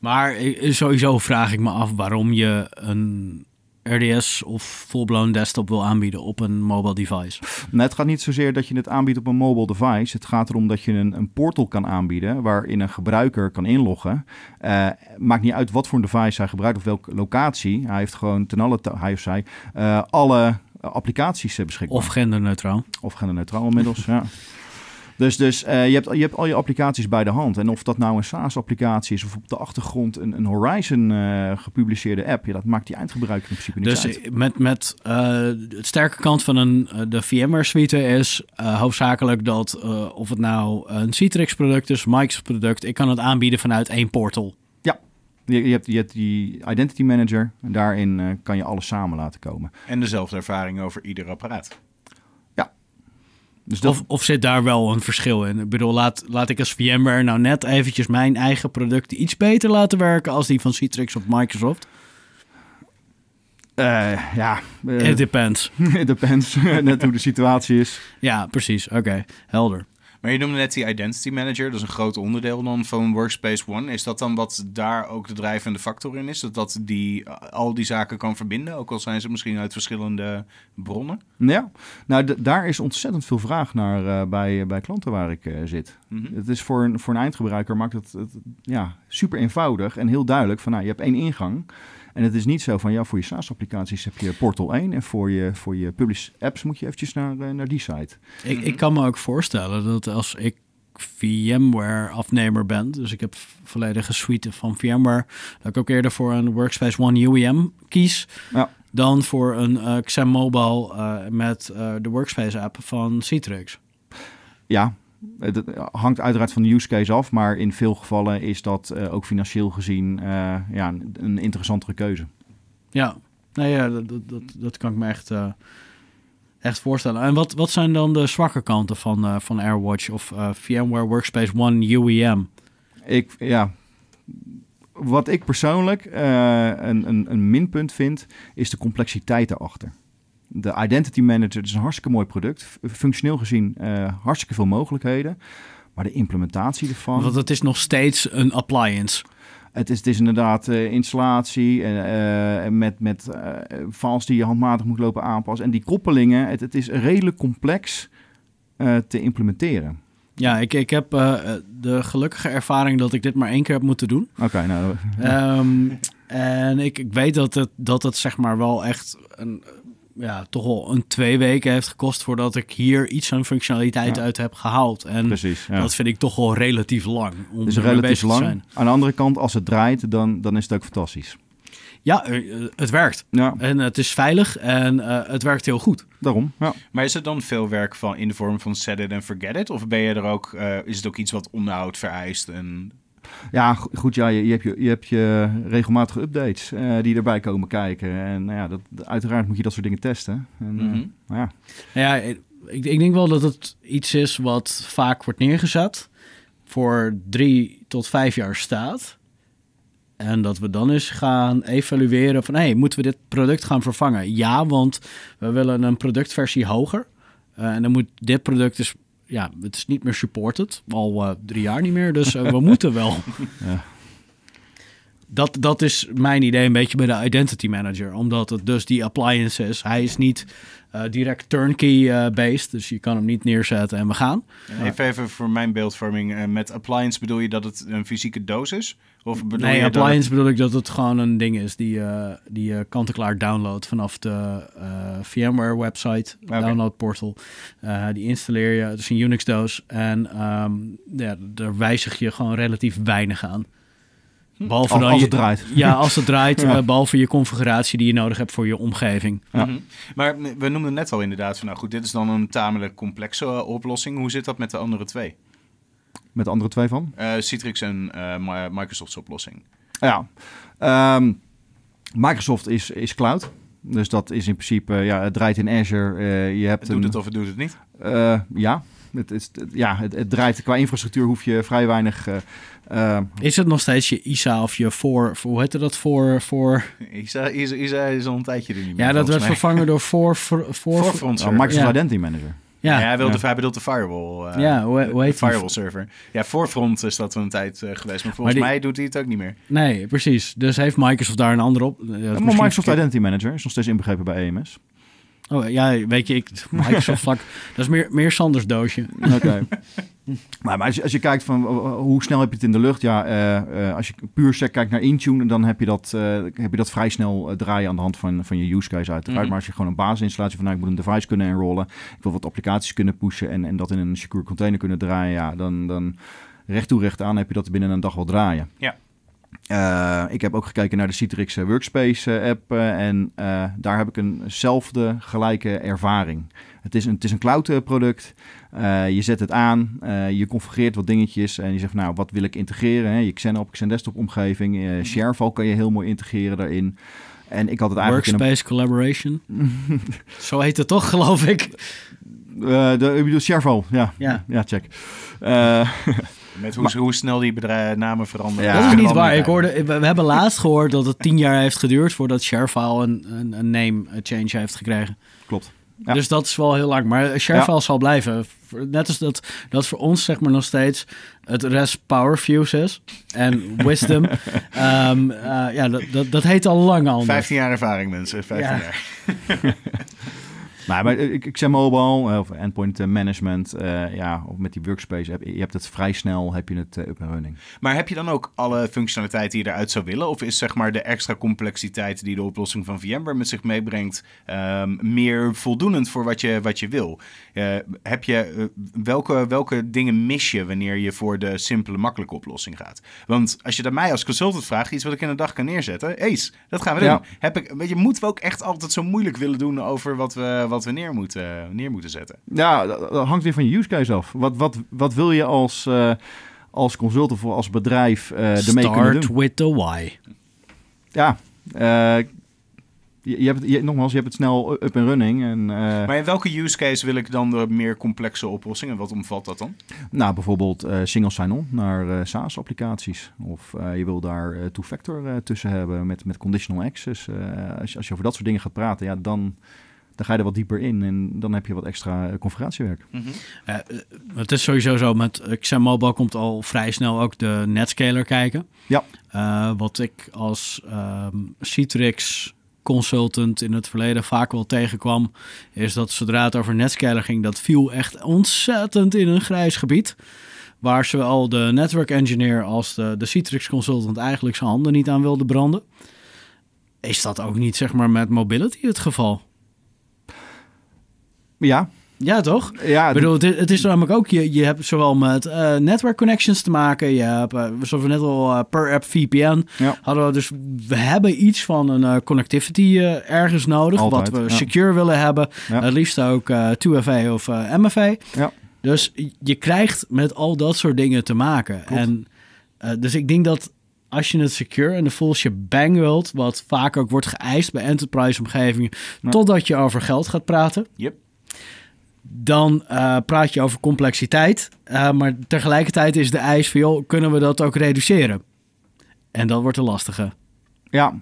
Speaker 2: Maar sowieso vraag ik me af waarom je een RDS of full-blown desktop wil aanbieden op een mobile device.
Speaker 3: Nou, het gaat niet zozeer dat je het aanbiedt op een mobile device. Het gaat erom dat je een, een portal kan aanbieden waarin een gebruiker kan inloggen. Eh, maakt niet uit wat voor een device hij gebruikt of welke locatie. Hij heeft gewoon ten alle, hij of zij, eh, alle applicaties eh, beschikbaar.
Speaker 2: Of genderneutraal.
Speaker 3: Of genderneutraal inmiddels, ja. Dus, dus eh, je, hebt, je hebt al je applicaties bij de hand. En of dat nou een SaaS-applicatie is of op de achtergrond een, een Horizon eh, gepubliceerde app, ja, dat maakt die eindgebruiker in principe niks
Speaker 2: Dus
Speaker 3: uit.
Speaker 2: met, met eh, het sterke kant van een, eh, de VMware suite is eh, hoofdzakelijk dat eh, of het nou een Citrix product is, Microsoft product, ik kan het aanbieden vanuit één portal.
Speaker 3: Je, je, hebt, je hebt die Identity Manager. En daarin eh, kan je alles samen laten komen.
Speaker 1: En dezelfde ervaring over ieder apparaat.
Speaker 3: Dus dat,
Speaker 2: Of, of zit daar wel een verschil in? Ik bedoel, laat, laat ik als VMware nou net eventjes mijn eigen producten iets beter laten werken als die van Citrix of Microsoft?
Speaker 3: eh, ja, eh,
Speaker 2: It depends.
Speaker 3: it depends. Net hoe de situatie is.
Speaker 2: Ja, precies. Oké, helder.
Speaker 1: Maar je noemde net die Identity Manager, dat is een groot onderdeel dan van Workspace ONE. Is dat dan wat daar ook de drijvende factor in is? Dat dat die, al die zaken kan verbinden, ook al zijn ze misschien uit verschillende bronnen?
Speaker 3: Ja, nou daar is ontzettend veel vraag naar eh, bij, bij klanten waar ik eh, zit.
Speaker 1: Mhm.
Speaker 3: Het is voor een, voor een eindgebruiker maakt het, het ja, super eenvoudig en heel duidelijk van nou, je hebt één ingang. En het is niet zo van ja, voor je SaaS-applicaties heb je Portal 1 en voor je, voor je publish apps moet je eventjes naar, eh, naar die site.
Speaker 2: Ik, ik kan me ook voorstellen dat als ik VMware-afnemer ben, dus ik heb volledige suite van VMware, dat ik ook eerder voor een Workspace ONE UEM kies,
Speaker 3: Ja.
Speaker 2: dan voor een eh XAM Mobile eh, met de Workspace-app van Citrix.
Speaker 3: Ja, het hangt uiteraard van de use case af, maar in veel gevallen is dat eh, ook financieel gezien eh, ja, een, een interessantere keuze.
Speaker 2: Ja, nee, ja dat, dat, dat, kan ik me echt, eh, echt voorstellen. En wat, wat zijn dan de zwakke kanten van, van AirWatch of VMware Workspace ONE UEM?
Speaker 3: Ik, ja, wat ik persoonlijk een, een, een minpunt vind, is de complexiteit daarachter. De Identity Manager is een hartstikke mooi product. Functioneel gezien eh, hartstikke veel mogelijkheden. Maar de implementatie ervan...
Speaker 2: Want het is nog steeds een appliance.
Speaker 3: Het is, het is inderdaad eh, installatie en eh, met, met files die je handmatig moet lopen aanpassen. En die koppelingen, het, het is redelijk complex te implementeren.
Speaker 2: Ja, ik, ik heb de gelukkige ervaring dat ik dit maar één keer heb moeten doen.
Speaker 3: Oké, nou...
Speaker 2: Ehm, en ik, ik weet dat het, dat het zeg maar wel echt een, ja, toch wel een twee weken heeft gekost voordat ik hier iets aan functionaliteit
Speaker 3: Ja.
Speaker 2: uit heb gehaald. En
Speaker 3: Precies, ja.
Speaker 2: dat vind ik toch wel relatief lang om ermee
Speaker 3: relatief lang.
Speaker 2: zijn.
Speaker 3: Aan de andere kant, als het draait, dan, dan is het ook fantastisch.
Speaker 2: Ja, eh, het werkt.
Speaker 3: Ja,
Speaker 2: En het is veilig en eh, het werkt heel goed.
Speaker 3: daarom. Ja.
Speaker 1: Maar is het dan veel werk van in de vorm van set it and forget it? Of ben je er ook, eh, is het ook iets wat onderhoud vereist? En...
Speaker 3: Ja, go- goed, ja, je, je, hebt je, je hebt je regelmatige updates eh, die erbij komen kijken. En nou ja, dat, uiteraard moet je dat soort dingen testen. En, eh,
Speaker 1: Mhm.
Speaker 3: nou ja.
Speaker 2: Ja, ik, ik denk wel dat het iets is wat vaak wordt neergezet. Voor drie tot vijf jaar staat. En dat we dan eens gaan evalueren van... hey, moeten we dit product gaan vervangen? Ja, want we willen een productversie hoger. Eh, en dan moet dit product dus... Ja, het is niet meer supported. Al eh, drie jaar niet meer. Dus eh, we moeten wel.
Speaker 3: Ja.
Speaker 2: Dat, dat is mijn idee een beetje bij de Identity Manager. Omdat het dus die appliance is. Hij is niet eh, direct turnkey-based. dus je kan hem niet neerzetten en we gaan.
Speaker 1: Even, even voor mijn beeldvorming. eh, met appliance bedoel je dat het een fysieke doos is? Of bedoel
Speaker 2: Nee,
Speaker 1: je dat
Speaker 2: appliance bedoel ik dat het gewoon een ding is die, eh, die je kant-en-klaar downloadt vanaf de eh, VMware website,
Speaker 1: Oké.
Speaker 2: download portal. Eh, die installeer je, het is een Unix doos en ehm, ja, daar wijzig je gewoon relatief weinig aan. Behalve
Speaker 3: Als,
Speaker 2: dan
Speaker 3: als
Speaker 2: je,
Speaker 3: het draait.
Speaker 2: Ja, als het draait,
Speaker 3: Ja.
Speaker 2: eh, behalve je configuratie die je nodig hebt voor je omgeving.
Speaker 3: Ja.
Speaker 1: Mhm. Maar we noemden net al inderdaad van, nou goed, dit is dan een tamelijk complexe eh, oplossing. Hoe zit dat met de andere twee?
Speaker 3: Met de andere twee van?
Speaker 1: Eh, Citrix en eh, Mi- Microsoft's oplossing.
Speaker 3: Ja. Ehm, Microsoft is, is cloud. Dus dat is in principe, ja, het draait in Azure. eh, je hebt
Speaker 1: Doet
Speaker 3: een,
Speaker 1: het of het doet het niet?
Speaker 3: eh, ja, het, is, ja het, het draait qua infrastructuur hoef je vrij weinig. eh, eh,
Speaker 2: Is het nog steeds je ISA of je voor, voor hoe heette dat, voor, voor...
Speaker 1: Isa, Isa, Isa is al een tijdje er niet meer.
Speaker 2: Ja, dat werd
Speaker 1: mij.
Speaker 2: vervangen door voor, voor, voor,
Speaker 3: oh. Microsoft
Speaker 2: Ja.
Speaker 3: Identity Manager.
Speaker 1: Ja,
Speaker 2: ja,
Speaker 1: hij, wilde,
Speaker 3: Ja.
Speaker 1: hij bedoelt de firewall. eh,
Speaker 2: Ja, hoe- hoe heet
Speaker 1: de
Speaker 2: die?
Speaker 1: firewall server. Ja, Forefront is dat een tijd eh, geweest. Maar volgens
Speaker 2: die-
Speaker 1: mij doet hij het ook niet meer.
Speaker 2: Nee, precies. Dus heeft Microsoft daar een andere op? Ja,
Speaker 3: Maar Microsoft. Identity Manager is nog steeds inbegrepen bij EMS.
Speaker 2: Oh ja, weet je, ik, Microsoft vlak. Dat is meer, meer Sanders doosje.
Speaker 3: Oké. maar maar als, je, als je kijkt van uh, hoe snel heb je het in de lucht, ja, eh, eh, als je puur sec kijkt naar Intune, dan heb je dat, eh, heb je dat vrij snel eh, draaien aan de hand van, van je use case uiteraard.
Speaker 1: Mhm.
Speaker 3: Maar als je gewoon een basisinstallatie van, nou, ik moet een device kunnen enrollen, ik wil wat applicaties kunnen pushen en, en dat in een secure container kunnen draaien, ja, dan, dan recht toe recht aan heb je dat binnen een dag wel draaien.
Speaker 1: Ja.
Speaker 3: Eh, ik heb ook gekeken naar de Citrix eh, Workspace eh, app en daar heb ik eenzelfde gelijke ervaring. Het is een, het is een cloud product. Je zet het aan, je configureert wat dingetjes en je zegt, nou, wat wil ik integreren? Hè? Je Xen op Xen desktop omgeving, eh Sharefile kan je heel mooi integreren daarin. En ik had het eigenlijk in een...
Speaker 2: Workspace Collaboration. Zo heet het toch, geloof ik.
Speaker 3: de, ik bedoel, Sharefile, ja.
Speaker 2: Ja.
Speaker 3: Ja, check.
Speaker 1: Met hoe, hoe snel die namen veranderen.
Speaker 3: Ja.
Speaker 2: dat is niet waar. Ik hoorde, we, we hebben laatst gehoord dat het tien jaar heeft geduurd voordat Sharefile een, een, een name change heeft gekregen.
Speaker 3: klopt. Ja.
Speaker 2: Dus dat is wel heel lang. Maar Sharefile zal blijven. Net als dat, dat voor ons zeg maar nog steeds het REST Power Fuse is. En Wisdom. Ehm, eh, ja, dat, dat, dat heet al lang anders.
Speaker 1: 15 jaar ervaring, mensen. 15
Speaker 2: Ja.
Speaker 1: jaar.
Speaker 3: Nou, maar ik, ik zeg mobile eh, of endpoint eh, management, eh, ja, of met die workspace, heb, je hebt het vrij snel, heb je het eh, up en running.
Speaker 1: Maar heb je dan ook alle functionaliteit die je eruit zou willen? Of is zeg maar de extra complexiteit die de oplossing van VMware met zich meebrengt ehm, meer voldoenend voor wat je, wat je wil? Eh, heb je, eh, welke, welke dingen mis je wanneer je voor de simpele, makkelijke oplossing gaat? Want als je dat mij als consultant vraagt, iets wat ik in een dag kan neerzetten, Ace, dat gaan we doen.
Speaker 3: Ja.
Speaker 1: Heb ik, weet je, moeten we ook echt altijd zo moeilijk willen doen over wat we, wat we neer, moeten, neer moeten zetten?
Speaker 3: Ja, dat, dat hangt weer van je use case af. Wat, wat, wat wil je als, eh, als consultant of als bedrijf eh ermee kunnen
Speaker 2: Start
Speaker 3: doen?
Speaker 2: with the why.
Speaker 3: Ja, eh, je, je hebt je, nogmaals, je hebt het snel up en running. En, eh,
Speaker 1: Maar in welke use case wil ik dan de meer complexe oplossingen? Wat omvat dat dan?
Speaker 3: Nou, bijvoorbeeld eh, single sign-on naar eh, SaaS-applicaties. Of eh, je wil daar eh, two-factor eh, tussen hebben met, met conditional access. Eh, als, je, als je over dat soort dingen gaat praten, ja, dan, dan ga je er wat dieper in. En dan heb je wat extra eh, configuratiewerk.
Speaker 2: Eh, eh, het is sowieso zo, met Mobile komt al vrij snel ook de netscaler kijken.
Speaker 3: Ja.
Speaker 2: Wat ik als ehm, Citrix consultant in het verleden vaak wel tegenkwam, is dat zodra het over netscaler ging, dat viel echt ontzettend in een grijs gebied. Waar zowel de network engineer als de, de Citrix consultant eigenlijk zijn handen niet aan wilden branden. Is dat ook niet zeg maar met mobility het geval?
Speaker 3: Ja,
Speaker 2: Ja, toch?
Speaker 3: ja
Speaker 2: Ik bedoel, het, is- het is namelijk ook, je, je hebt zowel met eh, network connections te maken, je hebt, eh, zoals we net al, eh, per app VPN
Speaker 3: Ja.
Speaker 2: hadden we. Dus we hebben iets van een connectivity ergens nodig,
Speaker 3: Altijd,
Speaker 2: wat we
Speaker 3: ja.
Speaker 2: secure willen hebben.
Speaker 3: Ja.
Speaker 2: Het liefst ook eh 2FA of MFA.
Speaker 3: Ja.
Speaker 2: Dus je krijgt met al dat soort dingen te maken.
Speaker 3: Klopt.
Speaker 2: En dus ik denk dat als je het secure en de full bang wilt, wat vaak ook wordt geëist bij enterprise omgevingen, totdat je over geld gaat praten.
Speaker 1: Yep.
Speaker 2: Dan eh, praat je over complexiteit. eh, maar tegelijkertijd is de eis van, joh, kunnen we dat ook reduceren? En dat wordt de lastige.
Speaker 3: Ja,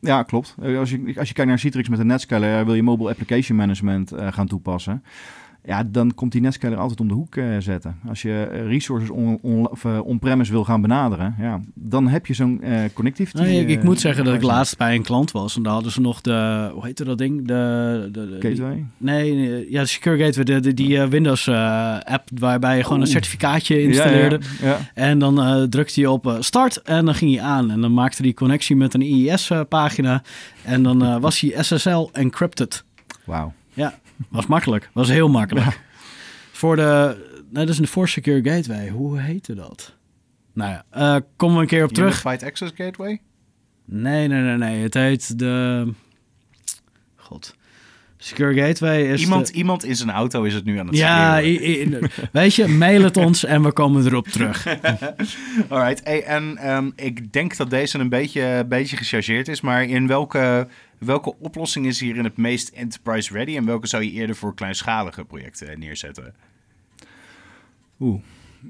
Speaker 3: ja klopt. Als je, als je kijkt naar Citrix met een netscaler, wil je mobile application management eh, gaan toepassen. Ja, dan komt die Netscaler altijd om de hoek eh, zetten. Als je resources on, on, of, eh, on-premise wil gaan benaderen, ja, dan heb je zo'n eh connectivity.
Speaker 2: Nee, ik, ik moet zeggen dat ik laatst bij een klant was en daar hadden ze nog de, hoe heette dat ding? De, de, de- die-
Speaker 3: Gateway.
Speaker 2: nee, nee, ja, de Secure Gateway, de, de, die eh, Windows eh, app waarbij je gewoon een certificaatje installeerde.
Speaker 3: Ja, ja, ja.
Speaker 2: En dan drukte je op start en dan ging hij aan. En dan maakte hij connectie met een IIS-pagina. en dan was hij SSL encrypted.
Speaker 3: Wauw.
Speaker 2: Was makkelijk. Was heel makkelijk. Voor de... Nee, dat is een voor Secure Gateway. Hoe heette dat? Nou ja, eh komen we een keer op terug.
Speaker 1: Unified Access Gateway?
Speaker 2: Nee, nee, nee, nee. Het heet de... God. Secure Gateway is
Speaker 1: Iemand,
Speaker 2: de-
Speaker 1: iemand in zijn auto is het nu aan het
Speaker 2: Ja, weet je, mail het ons en we komen erop terug.
Speaker 1: Alright, hey, en ehm, ik denk dat deze een beetje, een beetje gechargeerd is, maar in welke, welke oplossing is hierin het meest enterprise ready en welke zou je eerder voor kleinschalige projecten neerzetten?
Speaker 3: Oeh.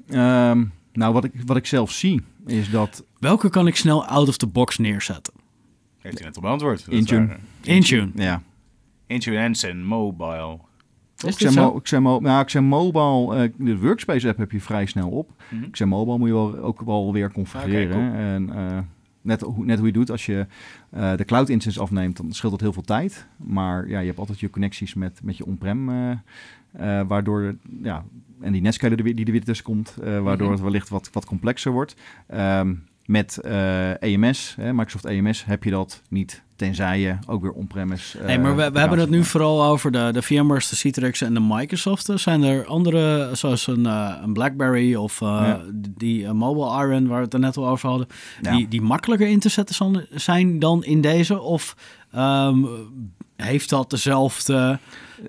Speaker 3: Ehm, nou, wat ik, wat ik zelf zie, is dat
Speaker 2: Welke kan ik snel out of the box neerzetten?
Speaker 1: Heeft u net al beantwoord?
Speaker 3: Intune.
Speaker 2: Intune.
Speaker 3: ja,
Speaker 1: En Zen Mobile.
Speaker 2: Is
Speaker 3: nou, zeg mobile, eh, de workspace app heb je vrij snel op.
Speaker 1: Mhm.
Speaker 3: Ik zeg mobile moet je wel, ook wel weer configureren. En eh, net, hoe, net hoe je doet, als je eh, de cloud instance afneemt, dan scheelt dat heel veel tijd. Maar ja, je hebt altijd je connecties met, met je on-prem, eh, eh, waardoor, ja, en die Netscaler er weer- die er weer tussen komt, eh, waardoor
Speaker 1: Mhm.
Speaker 3: het wellicht wat, wat complexer wordt. Ehm, met eh, EMS, hè, Microsoft EMS, heb je dat niet, tenzij je ook weer on-premise...
Speaker 2: Nee, maar we, we hebben het nu vooral over de, de VMware's, de Citrix en de Microsoft. Zijn er andere, zoals een, eh, een BlackBerry of eh,
Speaker 3: Ja.
Speaker 2: die eh, Mobile Iron, waar we het er net al over hadden,
Speaker 3: Ja.
Speaker 2: die, die makkelijker in te zetten zijn dan in deze? Of ehm, heeft dat dezelfde...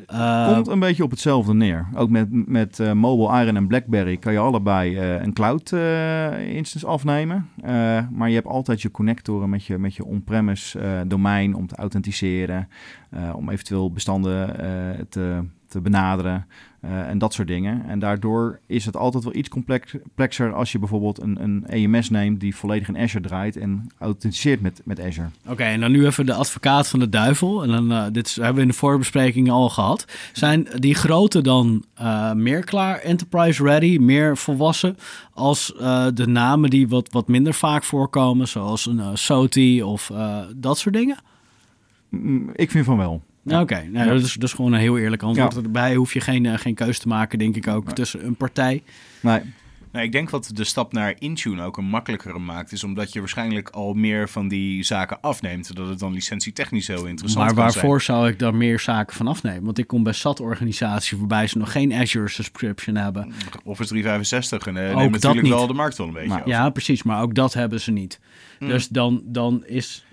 Speaker 2: eh,
Speaker 3: Komt een beetje op hetzelfde neer. Ook met, met eh, Mobile Iron en BlackBerry kan je allebei eh, een cloud instance afnemen. Maar je hebt altijd je connectoren met je, met je on-premise domein om te authenticeren. om eventueel bestanden te, te benaderen eh, en dat soort dingen. En daardoor is het altijd wel iets complex- complexer als je bijvoorbeeld een, een EMS neemt die volledig in Azure draait en authenticeert met, met Azure.
Speaker 2: Oké, en dan nu even de advocaat van de duivel. En dan, eh, dit hebben we in de voorbespreking al gehad. Zijn die grote dan eh, meer klaar, enterprise ready, meer volwassen... als de namen die wat, wat minder vaak voorkomen... zoals een SOTI of dat soort dingen?
Speaker 3: Mm, Ik vind van wel.
Speaker 2: Ja. Oké, nou,
Speaker 3: Ja.
Speaker 2: dat, is, dat is gewoon een heel eerlijk antwoord.
Speaker 3: Ja.
Speaker 2: Erbij hoef je geen, eh, geen keus te maken, denk ik ook,
Speaker 3: Nee.
Speaker 2: tussen een partij.
Speaker 3: Nee,
Speaker 1: Nou, ik denk wat de stap naar Intune ook een makkelijkere maakt, is omdat je waarschijnlijk al meer van die zaken afneemt, zodat het dan licentietechnisch heel interessant
Speaker 2: Maar
Speaker 1: kan
Speaker 2: waarvoor zou ik daar meer zaken van afnemen? Want ik kom bij SAT-organisaties waarbij ze nog geen Azure subscription hebben.
Speaker 1: Office 365 en eh,
Speaker 2: Ook
Speaker 1: neemt
Speaker 2: dat
Speaker 1: natuurlijk
Speaker 2: niet.
Speaker 1: wel de markt wel een beetje
Speaker 3: Maar-.
Speaker 2: Ja, precies. Maar ook dat hebben ze niet.
Speaker 1: Hmm.
Speaker 2: Dus dan, dan, is,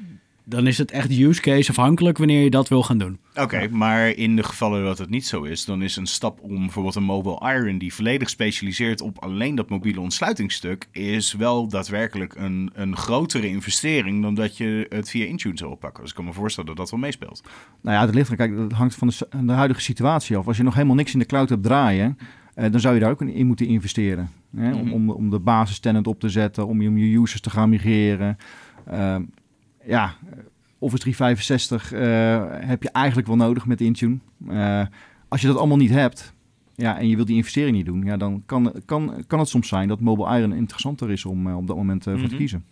Speaker 2: dan is het echt use case afhankelijk wanneer je dat wil gaan doen.
Speaker 1: Oké, maar in de gevallen dat het niet zo is, dan is een stap om bijvoorbeeld een Mobile Iron die volledig specialiseert op alleen dat mobiele ontsluitingsstuk, is wel daadwerkelijk een, een grotere investering dan dat je het via Intune zou oppakken. Dus ik kan me voorstellen dat dat wel meespeelt.
Speaker 3: Nou ja, dat ligt er. Kijk, dat hangt van de, huidige situatie af. Als je nog helemaal niks in de cloud hebt draaien, eh, dan zou je daar ook in moeten investeren. Hè?
Speaker 1: Mhm.
Speaker 3: om, om, om de basis tenant op te zetten, om je, om je users te gaan migreren. Ehm, ja, Office 365 eh, heb je eigenlijk wel nodig met Intune. Eh, als je dat allemaal niet hebt, ja, en je wilt die investering niet doen, ja, dan kan, kan, kan het soms zijn dat Mobile Iron interessanter is om eh, op dat moment voor
Speaker 1: Mhm.
Speaker 3: te kiezen.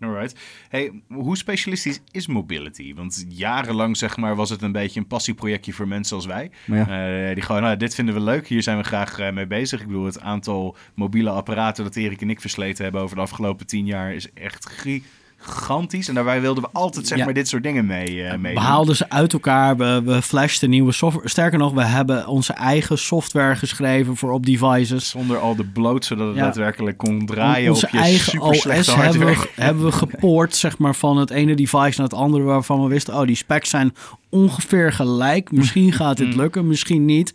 Speaker 1: Alright. Hey, hoe specialistisch is mobility? Want jarenlang zeg maar, was het een beetje een passieprojectje voor mensen als wij.
Speaker 3: Ja,
Speaker 1: die gewoon, nou, dit vinden we leuk, hier zijn we graag mee bezig. Ik bedoel, het aantal mobiele apparaten dat Erik en ik versleten hebben over de afgelopen tien jaar is echt gigantisch. En daarbij wilden we altijd zeg
Speaker 2: Ja.
Speaker 1: maar dit soort dingen mee, eh mee
Speaker 2: We haalden ze uit elkaar, we, we flashten nieuwe software. Sterker nog, we hebben onze eigen software geschreven voor op devices.
Speaker 1: Zonder al de bloot, zodat het
Speaker 2: Ja.
Speaker 1: daadwerkelijk kon draaien
Speaker 2: Onze
Speaker 1: op je
Speaker 2: eigen
Speaker 1: super
Speaker 2: OS hebben we, hebben we gepoord zeg maar, van het ene device naar het andere... waarvan we wisten, oh, die specs zijn ongeveer gelijk. Misschien gaat dit
Speaker 1: Mm.
Speaker 2: lukken, misschien niet.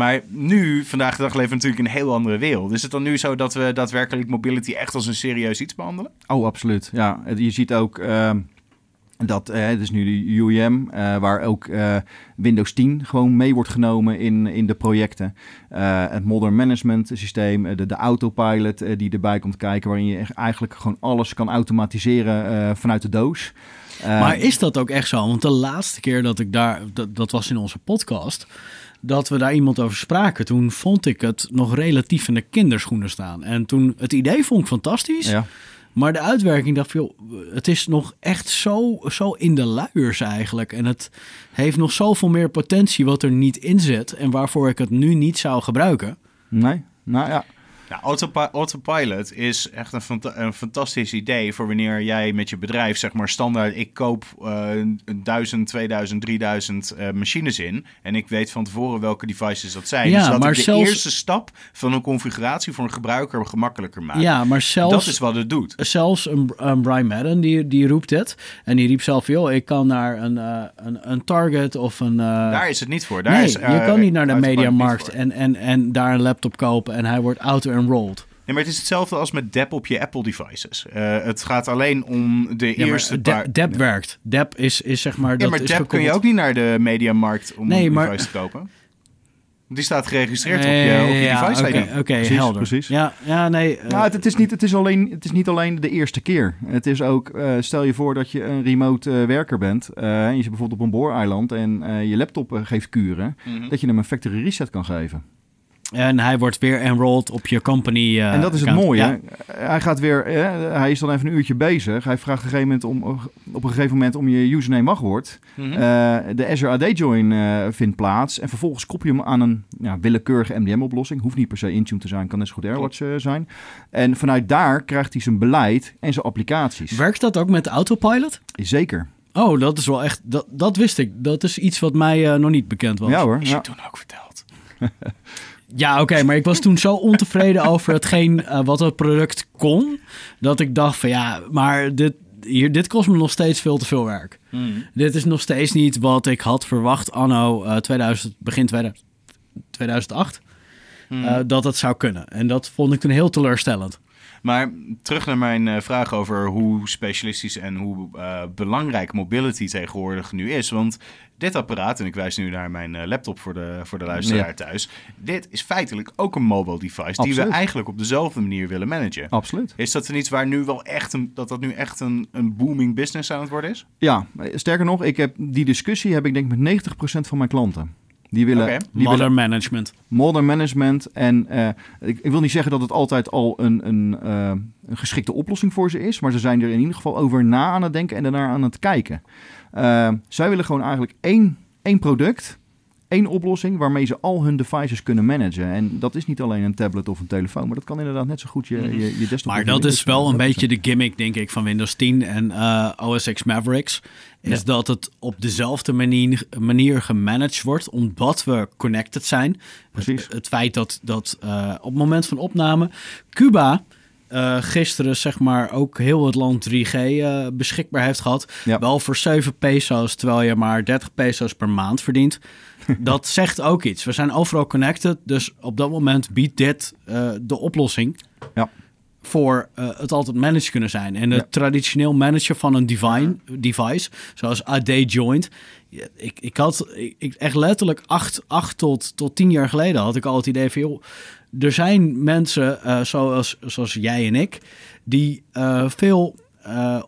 Speaker 1: Maar nu, vandaag de dag, leven we natuurlijk in een heel andere wereld. Is het dan nu zo dat we daadwerkelijk mobility echt als een serieus iets behandelen?
Speaker 3: Oh, absoluut. Ja, je ziet ook ehm, dat eh, het is nu de UEM, eh, waar ook eh, Windows 10 gewoon mee wordt genomen in, in de projecten. Eh, het Modern Management systeem, de, de autopilot die erbij komt kijken, waarin je eigenlijk gewoon alles kan automatiseren eh, vanuit de doos. Eh,
Speaker 2: Maar is dat ook echt zo? Want de laatste keer dat ik daar, dat, dat was in onze podcast, dat we daar iemand over spraken, toen vond ik het nog relatief in de kinderschoenen staan. En toen het idee vond ik fantastisch.
Speaker 3: Ja.
Speaker 2: Maar de uitwerking dacht ik, het is nog echt zo, zo in de luiers eigenlijk. En het heeft nog zoveel meer potentie wat er niet in zit. En waarvoor ik het nu niet zou gebruiken.
Speaker 3: Nee? Nou ja.
Speaker 1: Ja, Autopi- Autopilot is echt een, fanta- een fantastisch idee voor wanneer jij met je bedrijf, zeg maar standaard, ik koop eh 1000, 2000, 3000 eh, machines in en ik weet van tevoren welke devices dat zijn.
Speaker 2: Ja,
Speaker 1: dus dat
Speaker 2: maar
Speaker 1: ik de
Speaker 2: zelfs-
Speaker 1: eerste stap van een configuratie voor een gebruiker gemakkelijker maakt.
Speaker 2: Ja, maar zelfs...
Speaker 1: dat is wat het doet.
Speaker 2: Zelfs een, een Brian Madden, die, die roept dit. En die riep zelf, joh, ik kan naar een, eh, een, een Target of een... eh,
Speaker 1: Daar is het niet voor. Daar
Speaker 2: nee,
Speaker 1: is,
Speaker 2: je
Speaker 1: eh,
Speaker 2: kan niet naar de Mediamarkt en, en, en daar een laptop kopen en hij wordt
Speaker 1: Nee, maar het is hetzelfde als met DAP op je Apple devices. Eh, het gaat alleen om de
Speaker 2: Ja,
Speaker 1: eerste
Speaker 2: maar
Speaker 1: paar...
Speaker 2: Dep, Dep werkt. Dep is, is zeg maar...
Speaker 1: Ja,
Speaker 2: dat
Speaker 1: maar DAP kun je ook niet naar de Mediamarkt om
Speaker 2: Nee,
Speaker 1: een
Speaker 2: maar-
Speaker 1: device te kopen. Die staat geregistreerd op je, op je
Speaker 2: ja,
Speaker 1: device.
Speaker 2: Oké,
Speaker 3: Precies,
Speaker 2: helder.
Speaker 3: precies.
Speaker 2: Ja, ja nee. eh,
Speaker 3: Nou, het, het is niet, het, is alleen, het is niet alleen de eerste keer. Het is ook, eh, stel je voor dat je een remote werker bent. eh, en je zit bijvoorbeeld op een booreiland en eh, je laptop geeft kuren.
Speaker 1: Mhm.
Speaker 3: Dat je hem een factory reset kan geven.
Speaker 2: En hij wordt weer enrolled op je company. eh,
Speaker 3: en dat is het
Speaker 2: account.
Speaker 3: mooie.
Speaker 2: Ja.
Speaker 3: Hij gaat weer, eh, hij is dan even een uurtje bezig. Hij vraagt op een gegeven moment om, op een gegeven moment om je username wachtwoord. Eh, de Azure AD join eh, vindt plaats. En vervolgens koppel je hem aan een ja, willekeurige MDM-oplossing. Hoeft niet per se Intune te zijn, kan net zo goed AirWatch zijn. En vanuit daar krijgt hij zijn beleid en zijn applicaties.
Speaker 2: Werkt dat ook met autopilot?
Speaker 3: Zeker.
Speaker 2: Oh, dat is wel echt. Dat, dat wist ik. Dat is iets wat mij eh, nog niet bekend was.
Speaker 3: Ja hoor.
Speaker 1: Is je
Speaker 3: Ja.
Speaker 1: toen ook verteld.
Speaker 2: Ja, oké, maar ik was toen zo ontevreden over hetgeen eh, wat het product kon. Dat ik dacht van ja, maar dit, hier, dit kost me nog steeds veel te veel werk. Dit is nog steeds niet wat ik had verwacht anno eh 2000, begin 2000 2008. eh, dat het zou kunnen. En dat vond ik toen heel teleurstellend.
Speaker 1: Maar terug naar mijn eh, vraag over hoe specialistisch en hoe eh, belangrijk mobility tegenwoordig nu is. Want dit apparaat, en ik wijs nu naar mijn eh, laptop voor de, voor de luisteraar
Speaker 3: Ja.
Speaker 1: thuis. Dit is feitelijk ook een mobile device die we eigenlijk op dezelfde manier willen managen.
Speaker 3: Absoluut.
Speaker 1: Is dat er iets waar nu wel echt een, dat dat nu echt een, een booming business aan het worden is?
Speaker 3: Ja, sterker nog, ik heb die discussie heb ik denk ik met 90% van mijn klanten. Die willen,
Speaker 1: Oké.
Speaker 3: die willen
Speaker 2: Modern management.
Speaker 3: modern management. En eh, ik, ik wil niet zeggen dat het altijd al een, een, eh, een geschikte oplossing voor ze is. Maar ze zijn er in ieder geval over na aan het denken en daarna aan het kijken. Eh, zij willen gewoon eigenlijk één, één product, één oplossing waarmee ze al hun devices kunnen managen. En dat is niet alleen een tablet of een telefoon, maar dat kan inderdaad net zo goed je, je, je desktop.
Speaker 2: Maar dat is wel een beetje de gimmick, denk ik, van Windows 10 en eh, OS X Mavericks. Is dat het op dezelfde manier, manier gemanaged wordt, omdat we connected zijn.
Speaker 3: Precies.
Speaker 2: Het, het feit dat, dat eh, op het moment van opname Cuba eh, gisteren zeg maar ook heel het land 3G eh, beschikbaar heeft gehad.
Speaker 3: Ja.
Speaker 2: Wel voor 7 peso's, terwijl je maar 30 peso's per maand verdient. dat zegt ook iets. We zijn overal connected, dus op dat moment biedt dit eh, de oplossing
Speaker 3: Ja.
Speaker 2: voor het altijd managed kunnen zijn. En het
Speaker 3: Ja.
Speaker 2: traditioneel managen van een divine, device, zoals AD Joint. Ik, ik had ik, ik- echt letterlijk acht, acht tot, tot tien jaar geleden had ik al het idee van... joh, er zijn mensen eh, zoals, zoals jij en ik die eh, veel eh,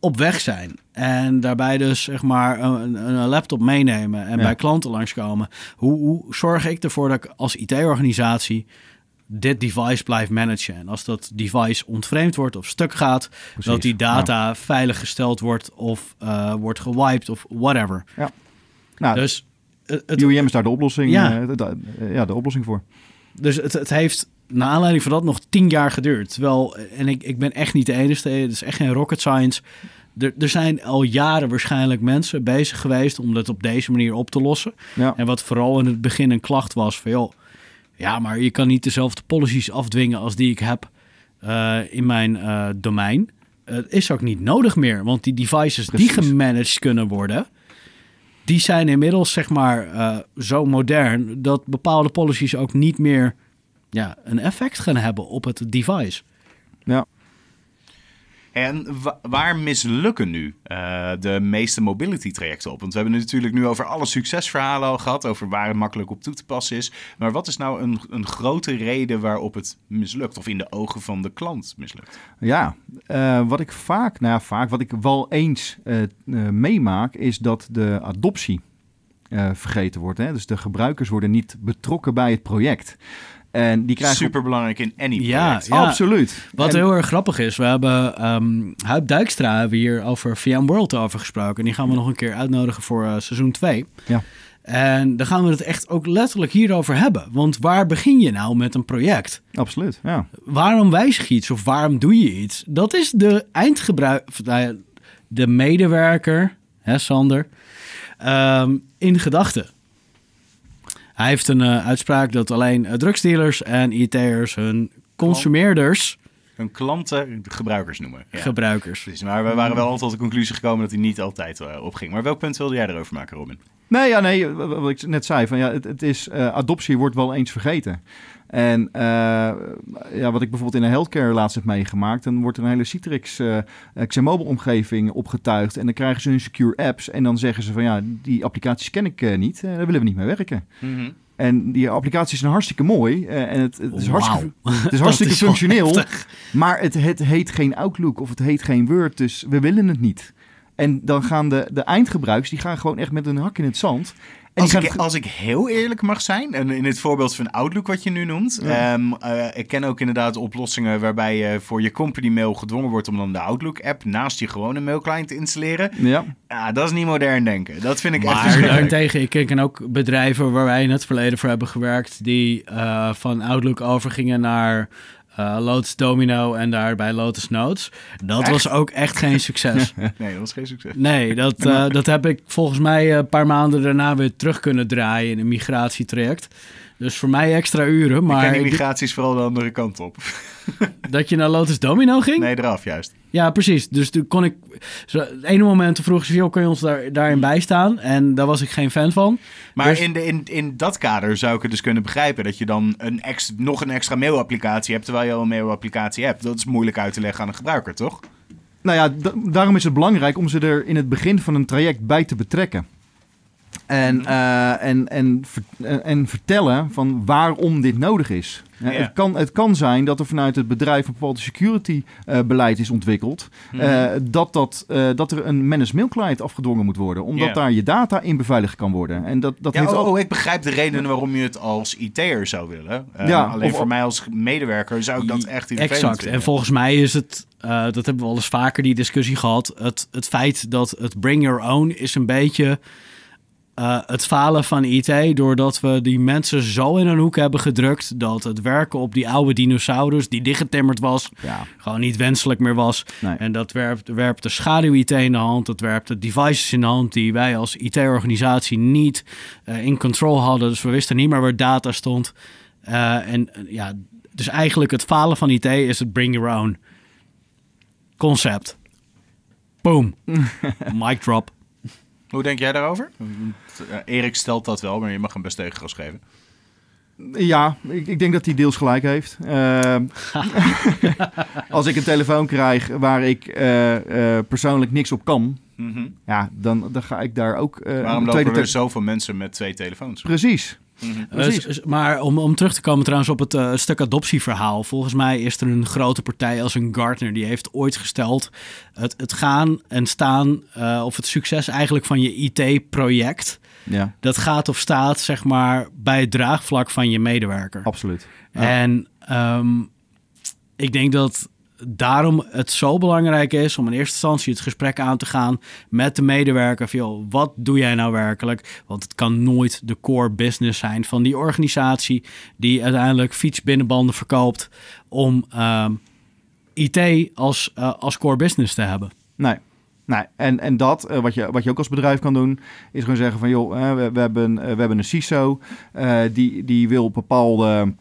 Speaker 2: op weg zijn. En daarbij dus zeg maar een, een laptop meenemen en
Speaker 3: Ja.
Speaker 2: bij klanten langskomen. Hoe, hoe zorg ik ervoor dat ik als IT-organisatie dit device blijf managen? En als dat device ontvreemd wordt of stuk gaat, dat die data veilig gesteld wordt of wordt gewiped of whatever.
Speaker 3: Nou,
Speaker 2: Dus het, het,
Speaker 3: UEM is daar de oplossing,
Speaker 2: Ja.
Speaker 3: de- ja, de oplossing voor.
Speaker 2: Dus het, het heeft naar aanleiding van dat nog tien jaar geduurd. Terwijl, en ik, ik ben echt niet de enige, het is echt geen rocket science. Er, er zijn al jaren waarschijnlijk mensen bezig geweest om dat op deze manier op te lossen.
Speaker 3: Ja.
Speaker 2: En wat vooral in het begin een klacht was van joh, ja, maar je kan niet dezelfde policies afdwingen als die ik heb eh, in mijn eh, domein. Het is ook niet nodig meer, want die devices die gemanaged kunnen worden, die zijn inmiddels zeg maar eh, zo modern dat bepaalde policies ook niet meer ja, een effect gaan hebben op het device.
Speaker 3: Ja.
Speaker 1: En wa- waar mislukken nu eh, de meeste mobility trajecten op? Want we hebben het natuurlijk nu over alle succesverhalen al gehad, over waar het makkelijk op toe te passen is. Maar wat is nou een, een grote reden waarop het mislukt, of in de ogen van de klant mislukt?
Speaker 3: Ja, eh, wat ik vaak, nou vaak, wat ik wel eens eh, meemaak, is dat de adoptie vergeten wordt. Hè? Dus de gebruikers worden niet betrokken bij het project. En die krijgen...
Speaker 1: Super belangrijk in any
Speaker 2: Ja,
Speaker 1: project.
Speaker 2: ja.
Speaker 3: Absoluut.
Speaker 2: Wat
Speaker 3: En-
Speaker 2: heel erg grappig is, we hebben ehm Huip Dijkstra hebben we hier over VMworld over gesproken. Die gaan we nog een keer uitnodigen voor eh, seizoen 2.
Speaker 3: Ja.
Speaker 2: En dan gaan we het echt ook letterlijk hierover hebben. Want waar begin je nou met een project?
Speaker 3: Absoluut, ja.
Speaker 2: Waarom wijzig je iets of waarom doe je iets? Dat is de eindgebruik, nou de medewerker, hè Sander, ehm, in gedachten. Hij heeft een eh, uitspraak dat alleen drugsdealers en IT'ers hun consumeerders,
Speaker 1: Hun klanten gebruikers noemen. Ja.
Speaker 2: gebruikers.
Speaker 1: Precies, maar we waren wel altijd tot de conclusie gekomen dat hij niet altijd eh, opging. Maar welk punt wilde jij erover maken, Robin?
Speaker 3: Nee, ja, nee, wat ik net zei, van, ja, het, het is, eh, adoptie wordt wel eens vergeten. En eh, ja, wat ik bijvoorbeeld in de healthcare laatst heb meegemaakt, dan wordt er een hele Citrix eh Xmobile omgeving opgetuigd en dan krijgen ze hun secure apps en dan zeggen ze van ja, die applicaties ken ik eh, niet, daar willen we niet mee werken. En die applicaties zijn hartstikke mooi en het, het is hartstikke, het is hartstikke
Speaker 2: is
Speaker 3: functioneel, maar het, het heet geen Outlook of het heet geen Word, dus we willen het niet. En dan gaan de, de eindgebruikers, die gaan gewoon echt met een hak in het zand.
Speaker 1: Als ik,
Speaker 3: gaan,
Speaker 1: als ik heel eerlijk mag zijn, en in het voorbeeld van Outlook wat je nu noemt,
Speaker 3: Ja.
Speaker 1: ehm, eh, ik ken ook inderdaad oplossingen waarbij je voor je company mail gedwongen wordt om dan de Outlook app naast je gewone mailclient te installeren.
Speaker 3: ja,
Speaker 1: Ja, dat is niet modern denken. Dat vind ik echt
Speaker 2: Maar daarentegen, ik ken ook bedrijven waar wij in het verleden voor hebben gewerkt, die eh, van Outlook overgingen naar eh, Lotus Domino en daarbij Lotus Notes. Dat
Speaker 1: Echt?
Speaker 2: was ook echt geen succes.
Speaker 1: Nee, dat was geen succes.
Speaker 2: Nee, dat, eh, dat heb ik volgens mij een paar maanden daarna weer terug kunnen draaien in een migratietraject. Dus voor mij extra uren,
Speaker 1: Maar die migraties vooral de andere kant op.
Speaker 2: dat je naar Lotus Domino ging?
Speaker 1: Nee, eraf juist.
Speaker 2: Ja, precies. Dus toen kon ik... Zo, het ene moment vroeg ze, joh, kun je ons daar, daarin bijstaan? En daar was ik geen fan van.
Speaker 1: Maar
Speaker 2: Dus-
Speaker 1: in, de, in, in dat kader zou ik het dus kunnen begrijpen dat je dan een ex, nog een extra mailapplicatie hebt terwijl je al een mailapplicatie hebt. Dat is moeilijk uit te leggen aan een gebruiker, toch?
Speaker 3: nou ja, da- daarom is het belangrijk om ze er in het begin van een traject bij te betrekken. En, eh, en, en, ver- en- en vertellen van waarom dit nodig is. Ja,
Speaker 1: Ja.
Speaker 3: het, kan, het kan zijn dat er vanuit het bedrijf een bepaald security eh, beleid is ontwikkeld. eh, dat, dat, eh, dat er een managed mail client afgedwongen moet worden. Omdat
Speaker 1: Ja.
Speaker 3: daar je data in beveiligd kan worden. En dat, dat
Speaker 1: Ja,
Speaker 3: heeft
Speaker 1: oh, oh, ik begrijp de reden waarom je het als IT'er zou willen. Eh,
Speaker 3: Ja,
Speaker 1: alleen
Speaker 3: of-
Speaker 1: voor mij als medewerker zou ik dat echt irritant
Speaker 2: Exact.
Speaker 1: vinden.
Speaker 2: En volgens mij is het, eh, dat hebben we al eens vaker die discussie gehad. Het, het feit dat het bring your own is een beetje eh, het falen van IT. Doordat we die mensen zo in een hoek hebben gedrukt. Dat het werken op die oude dinosaurus die dichtgetimmerd was.
Speaker 3: Ja,
Speaker 2: Gewoon niet wenselijk meer was.
Speaker 3: nee.
Speaker 2: En dat werpt, werpt de schaduw-IT in de hand. Dat werpt de devices in de hand die wij als IT-organisatie niet eh, in control hadden. Dus we wisten niet meer waar data stond. Eh, en ja, dus eigenlijk het falen van IT is het bring your own concept. Boom. Mic drop.
Speaker 1: Hoe denk jij daarover? Eh, Erik stelt dat wel, maar je mag hem best tegengas geven.
Speaker 3: Ja, ik, ik denk dat hij deels gelijk heeft. Eh, als ik een telefoon krijg waar ik eh, eh, persoonlijk niks op kan,
Speaker 1: Mhm.
Speaker 3: ja, dan, dan ga ik daar ook eh,
Speaker 1: Waarom lopen er zoveel mensen met twee telefoons?
Speaker 3: Precies.
Speaker 1: Mhm.
Speaker 2: Dus- maar om, om terug te komen trouwens op het eh, stuk adoptieverhaal. Volgens mij is er een grote partij als een Gartner. Die heeft ooit gesteld het, het gaan en staan eh, of het succes eigenlijk van je IT-project.
Speaker 3: Ja,
Speaker 2: Dat gaat of staat zeg maar bij het draagvlak van je medewerker.
Speaker 3: absoluut. Ja.
Speaker 2: En ehm, ik denk dat daarom het zo belangrijk is om in eerste instantie het gesprek aan te gaan met de medewerker. Van, joh, wat doe jij nou werkelijk? Want het kan nooit de core business zijn van die organisatie die uiteindelijk fietsbinnenbanden verkoopt om ehm, IT als, eh, als core business te hebben.
Speaker 3: Nee. Nee, en, en dat, eh, wat, je, wat je ook als bedrijf kan doen, is gewoon zeggen van joh, eh, we, we, hebben, we hebben een CISO, die, die wil bepaalde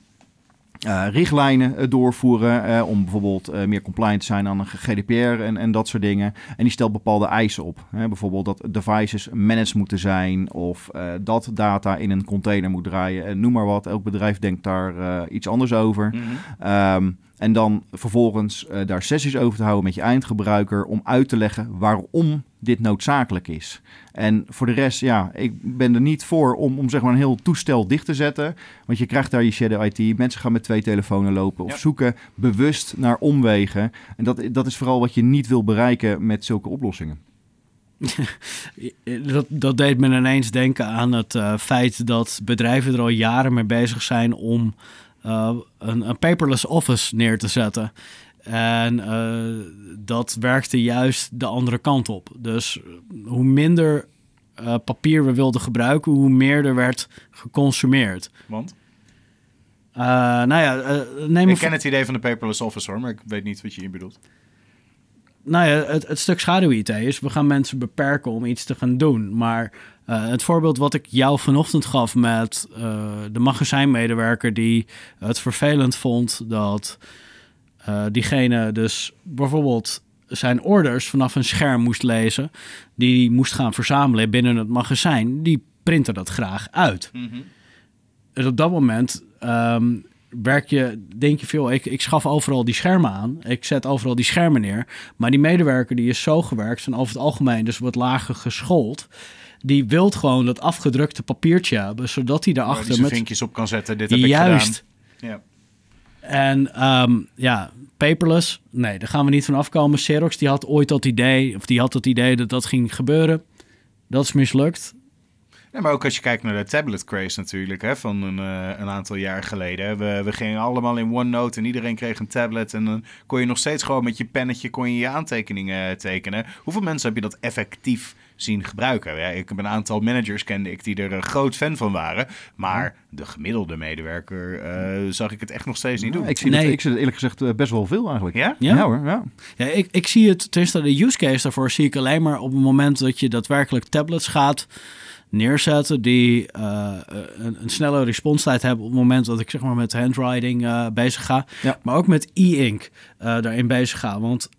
Speaker 3: eh, richtlijnen eh, doorvoeren eh, om bijvoorbeeld meer compliant te zijn aan een GDPR en, en dat soort dingen. En die stelt bepaalde eisen op. Hè? Bijvoorbeeld dat devices managed moeten zijn of dat data in een container moet draaien. En noem maar wat, elk bedrijf denkt daar iets anders over.
Speaker 1: Mhm.
Speaker 3: Ehm, en dan vervolgens daar sessies over te houden met je eindgebruiker om uit te leggen waarom dit noodzakelijk is. En voor de rest, ja, ik ben er niet voor om, om zeg maar een heel toestel dicht te zetten. Want je krijgt daar je shadow IT. Mensen gaan met twee telefoons lopen of
Speaker 1: Ja.
Speaker 3: zoeken bewust naar omwegen. En dat, dat is vooral wat je niet wil bereiken met zulke oplossingen.
Speaker 2: dat, dat deed me ineens denken aan het uh, feit dat bedrijven er al jaren mee bezig zijn om uh, een, een, paperless office neer te zetten. En uh, dat werkte juist de andere kant op. Dus hoe minder papier we wilden gebruiken, hoe meer er werd geconsumeerd.
Speaker 1: Want?
Speaker 2: nou ja, neem
Speaker 1: ik ken het idee van de paperless office hoor, maar ik weet niet wat je hier bedoelt
Speaker 2: nou ja, het, het stuk schaduw-IT is, we gaan mensen beperken om iets te gaan doen. Maar uh, het voorbeeld wat ik jou vanochtend gaf met uh, de magazijnmedewerker die het vervelend vond dat uh, diegene dus bijvoorbeeld zijn orders vanaf een scherm moest lezen, die moest gaan verzamelen binnen het magazijn, die printte dat graag uit. Mm -hmm. En op dat moment um, werk je, denk je veel, ik, ik schaf overal die schermen aan. Ik zet overal die schermen neer. Maar die medewerker die is zo gewerkt, zijn over het algemeen dus wat lager geschoold. Die wilt gewoon dat afgedrukte papiertje hebben, zodat hij daarachter...
Speaker 1: met vinkjes op kan zetten, dit heb
Speaker 2: Juist.
Speaker 1: ik gedaan. Ja.
Speaker 2: En um, ja, paperless, nee, daar gaan we niet van afkomen. Xerox die had ooit dat idee, of die had het idee dat dat ging gebeuren. Dat is mislukt.
Speaker 1: Ja, maar ook als je kijkt naar de tablet craze natuurlijk, hè, van een, uh, een aantal jaar geleden. We, we gingen allemaal in OneNote en iedereen kreeg een tablet. En dan kon je nog steeds gewoon met je pennetje kon je, je aantekeningen eh, tekenen. Hoeveel mensen heb je dat effectief zien gebruiken? Ja, ik heb een aantal managers kende ik die er een groot fan van waren. Maar de gemiddelde medewerker uh, zag ik het echt nog steeds niet doen.
Speaker 3: ik, zie nee. het, ik zie het eerlijk gezegd best wel veel eigenlijk.
Speaker 1: Ja?
Speaker 3: Ja, ja hoor. Ja.
Speaker 2: ja ik, ik zie het, tenminste de use case daarvoor zie ik alleen maar op het moment dat je daadwerkelijk tablets gaat neerzetten die uh, een, een, snelle responstijd hebben op het moment dat ik zeg maar met handwriting uh, bezig ga.
Speaker 3: Ja.
Speaker 2: Maar ook met e-ink uh, daarin bezig ga. Want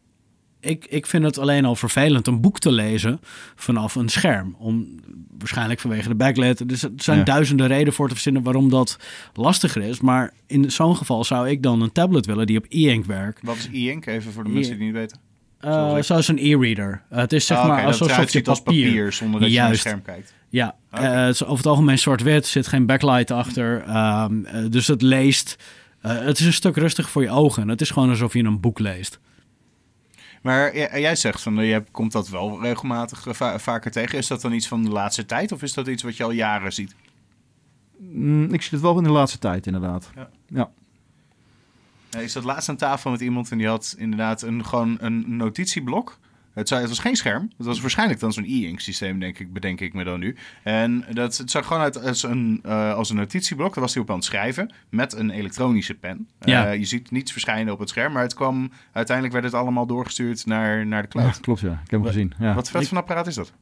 Speaker 2: ik, ik vind het alleen al vervelend een boek te lezen vanaf een scherm. Om, waarschijnlijk vanwege de backlit. Dus er zijn ja. duizenden redenen voor te verzinnen waarom dat lastiger is. Maar in zo'n geval zou ik dan een tablet willen die op e-ink werkt.
Speaker 1: Wat is e-ink? Even voor de mensen die het niet weten.
Speaker 2: Uh, zoals een e-reader. Uh, het is zeg
Speaker 1: ah,
Speaker 2: maar
Speaker 1: okay,
Speaker 2: alsof je
Speaker 1: papier, papier zonder dat
Speaker 2: Juist.
Speaker 1: je naar het scherm kijkt.
Speaker 2: Ja, okay. uh, het is over het algemeen zwart-wit, zit geen backlight achter. Um, dus het leest. het is een stuk rustiger voor je ogen. Het is gewoon alsof je een boek leest.
Speaker 1: Maar jij zegt van je komt dat wel regelmatig va vaker tegen. Is dat dan iets van de laatste tijd of is dat iets wat je al jaren ziet?
Speaker 3: Mm, ik zie het wel in de laatste tijd, inderdaad.
Speaker 1: Ja.
Speaker 3: ja.
Speaker 1: Ik zat laatst aan tafel met iemand en die had inderdaad een, gewoon een notitieblok. Het, zou, het was geen scherm. Het was waarschijnlijk dan zo'n e-ink systeem, denk ik, bedenk ik me dan nu. En dat, het zag gewoon uit als een, uh, als een notitieblok. Daar was hij op aan het schrijven met een elektronische pen.
Speaker 2: Ja.
Speaker 1: Uh, je ziet niets verschijnen op het scherm, maar het kwam, uiteindelijk werd het allemaal doorgestuurd naar, naar de cloud.
Speaker 3: Ja, klopt, ja. Ik heb hem gezien. Ja.
Speaker 1: Wat vet van apparaat is dat?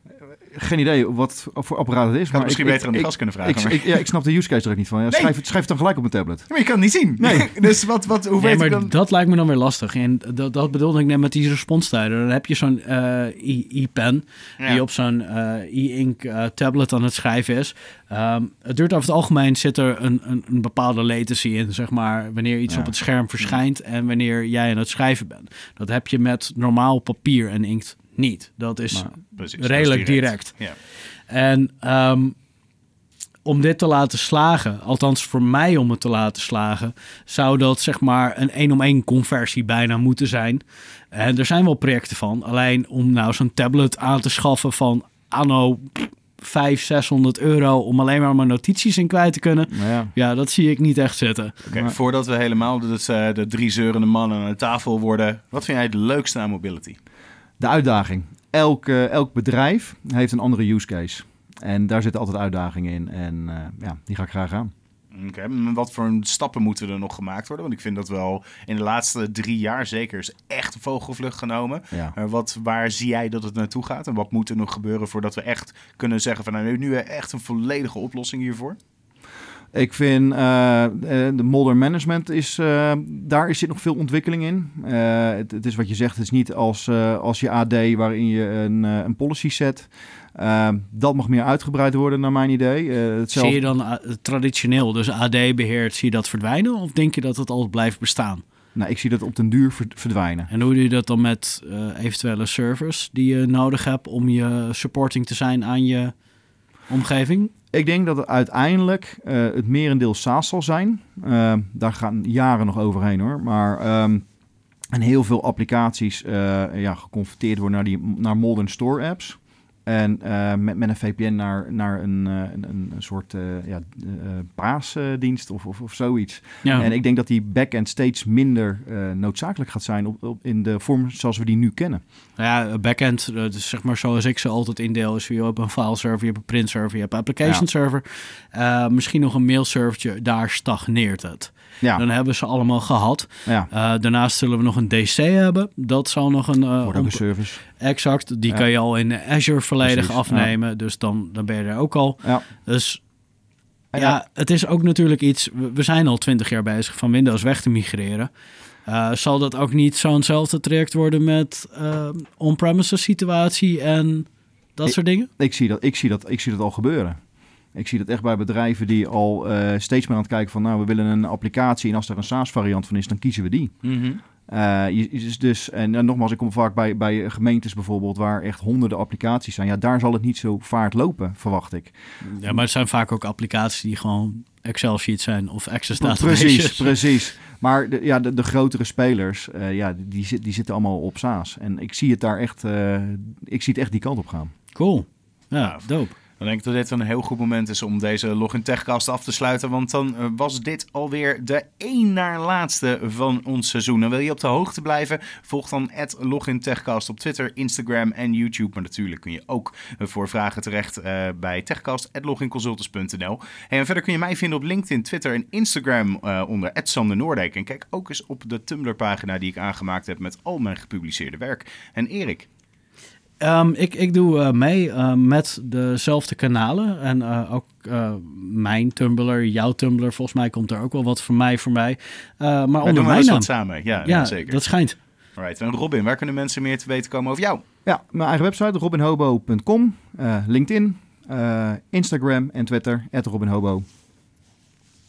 Speaker 3: Geen idee wat voor apparaat het is.
Speaker 1: maar misschien
Speaker 3: ik,
Speaker 1: beter aan de gast kunnen vragen.
Speaker 3: Ik, ja, ik snap de use case er ook niet van. Ja,
Speaker 1: Nee.
Speaker 3: schrijf, het, schrijf het dan gelijk op mijn tablet.
Speaker 1: maar je kan het niet zien.
Speaker 3: Nee.
Speaker 1: dus wat, wat, hoe
Speaker 2: Nee,
Speaker 1: weet
Speaker 2: maar
Speaker 1: ik dan?
Speaker 2: dat lijkt me dan weer lastig. En dat, dat bedoelde ik net met die responstijden. Dan heb je zo'n eh, e- e-pen
Speaker 1: Ja.
Speaker 2: die op zo'n eh, e-ink eh, tablet aan het schrijven is. Ehm, het duurt over het algemeen zit er een, een, een bepaalde latency in, zeg maar, wanneer iets
Speaker 3: Ja.
Speaker 2: op het scherm verschijnt en wanneer jij aan het schrijven bent. Dat heb je met normaal papier en inkt niet. Dat is
Speaker 3: Maar-
Speaker 1: Precies, dat is
Speaker 2: redelijk direct.
Speaker 1: Ja.
Speaker 2: En ehm, om dit te laten slagen, althans voor mij om het te laten slagen, zou dat zeg maar een één om één conversie bijna moeten zijn. En er zijn wel projecten van. Alleen om nou zo'n tablet aan te schaffen van anno 500, 600 euro om alleen maar mijn notities in kwijt te kunnen.
Speaker 3: Maar ja,
Speaker 2: Ja, dat zie ik niet echt zitten.
Speaker 1: Oké,
Speaker 3: Maar-
Speaker 1: voordat we helemaal de, de, de drie zeurende mannen aan de tafel worden. Wat vind jij het leukste aan mobility?
Speaker 3: De uitdaging. Elk, eh, elk bedrijf heeft een andere use case. En daar zitten altijd uitdagingen in. En eh, ja, die ga ik graag aan.
Speaker 1: Oké, maar wat voor stappen moeten er nog gemaakt worden? Want ik vind dat wel in de laatste drie jaar zeker is echt vogelvlucht genomen.
Speaker 3: Ja.
Speaker 1: Maar wat, waar zie jij dat het naartoe gaat? En wat moet er nog gebeuren voordat we echt kunnen zeggen van nou, nu echt een volledige oplossing hiervoor?
Speaker 3: Ik vind eh, eh, de modern management is, eh, daar is zit nog veel ontwikkeling in. Het, het is wat je zegt, het is niet als, als je AD waarin je een, een policy zet. Eh, dat mag meer uitgebreid worden naar mijn idee. Hetzelfde-
Speaker 2: Zie je dan traditioneel, dus AD beheert, zie je dat verdwijnen? Of denk je dat het altijd blijft bestaan?
Speaker 3: Nou, ik zie dat op den duur ver- verdwijnen.
Speaker 2: En hoe doe je dat dan met eventuele servers die je nodig hebt om je supporting te zijn aan je omgeving?
Speaker 3: Ik denk dat het uiteindelijk eh, het merendeel SaaS zal zijn. Eh, daar gaan jaren nog overheen hoor. Maar ehm, en heel veel applicaties eh, ja, geconverteerd worden naar, die, naar modern store apps. En eh, met, met een VPN naar, naar een, eh, een, een soort uh, ja, paasdienst of, of, of zoiets.
Speaker 2: Ja.
Speaker 3: En ik denk dat die backend steeds minder noodzakelijk gaat zijn op, op, in de vorm zoals we die nu kennen.
Speaker 2: Ja, backend, dus zeg maar zoals ik ze altijd indeel, is je hebt een file server, je hebt een print server, je hebt een application
Speaker 3: Ja.
Speaker 2: server. misschien nog een mail servertje, daar stagneert het.
Speaker 3: Ja,
Speaker 2: Dan hebben ze allemaal gehad.
Speaker 3: ja.
Speaker 2: Uh, daarnaast zullen we nog een DC hebben. Dat zal nog een... Uh,
Speaker 3: Wordt ook een service.
Speaker 2: Exact. Die kan je al in Azure volledig
Speaker 3: Precies,
Speaker 2: afnemen. Dus dan, dan ben je er ook al.
Speaker 3: Ja.
Speaker 2: Dus ja, het is ook natuurlijk iets... We, we zijn al twintig jaar bezig van Windows weg te migreren. Uh, zal dat ook niet zo'nzelfde traject worden met uh, on-premises situatie en dat
Speaker 3: Ik-
Speaker 2: soort dingen?
Speaker 3: Ik zie, dat, ik, zie dat, ik zie dat al gebeuren. Ik zie dat echt bij bedrijven die al eh, steeds meer aan het kijken van... nou, we willen een applicatie en als er een SaaS-variant van is, dan kiezen we die. Je, je- dus, en, nogmaals, ik kom vaak bij, bij gemeentes bijvoorbeeld... waar echt honderden applicaties zijn. Ja, daar zal het niet zo vaart lopen, verwacht ik.
Speaker 2: Ja, maar het zijn vaak ook applicaties die gewoon Excel-sheets zijn of Access databases.
Speaker 3: Precies, precies. Maar de, ja, de, de grotere spelers, eh, ja, die, zit- die zitten allemaal op SaaS. En ik zie het daar echt, ik zie het echt die kant op gaan.
Speaker 2: Cool. Ja, dope.
Speaker 1: Dan denk ik dat dit een heel goed moment is om deze Login Techcast af te sluiten. Want dan eh, was dit alweer de één naar laatste van ons seizoen. En wil je op de hoogte blijven? Volg dan Login Techcast op Twitter, Instagram en YouTube. Maar natuurlijk kun je ook eh, voor vragen terecht eh, bij techcast.loginconsultants.nl. En verder kun je mij vinden op LinkedIn, Twitter en Instagram onder Sander Noordijk. En kijk ook eens op de Tumblr pagina die ik aangemaakt heb met al mijn gepubliceerde werk. En Erik,
Speaker 2: Ehm, ik, ik doe eh, mee eh, met dezelfde kanalen. En eh, ook eh, mijn Tumblr, jouw Tumblr. Volgens mij komt er ook wel wat van mij voorbij. Eh, maar
Speaker 1: wij
Speaker 2: onder mijn naam.
Speaker 1: samen. Ja,
Speaker 2: Ja,
Speaker 1: zeker.
Speaker 2: dat schijnt.
Speaker 1: Alright. En Robin, waar kunnen mensen meer te weten komen over jou?
Speaker 3: Ja, mijn eigen website, robinhobo.com, eh, LinkedIn, eh, Instagram en Twitter, robinhobo.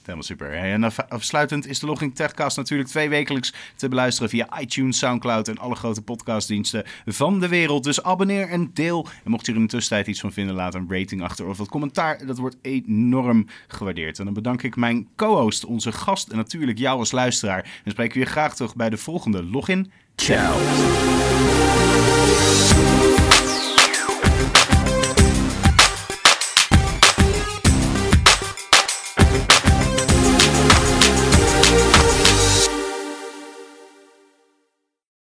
Speaker 1: Helemaal super. En af- afsluitend is de Logging Techcast natuurlijk twee wekelijks te beluisteren via iTunes, Soundcloud en alle grote podcastdiensten van de wereld. Dus abonneer en deel. En mocht je er in de tussentijd iets van vinden, laat een rating achter of wat commentaar. Dat wordt enorm gewaardeerd. En dan bedank ik mijn co-host, onze gast en natuurlijk jou als luisteraar. En spreek ik weer graag terug bij de volgende Login. Ciao.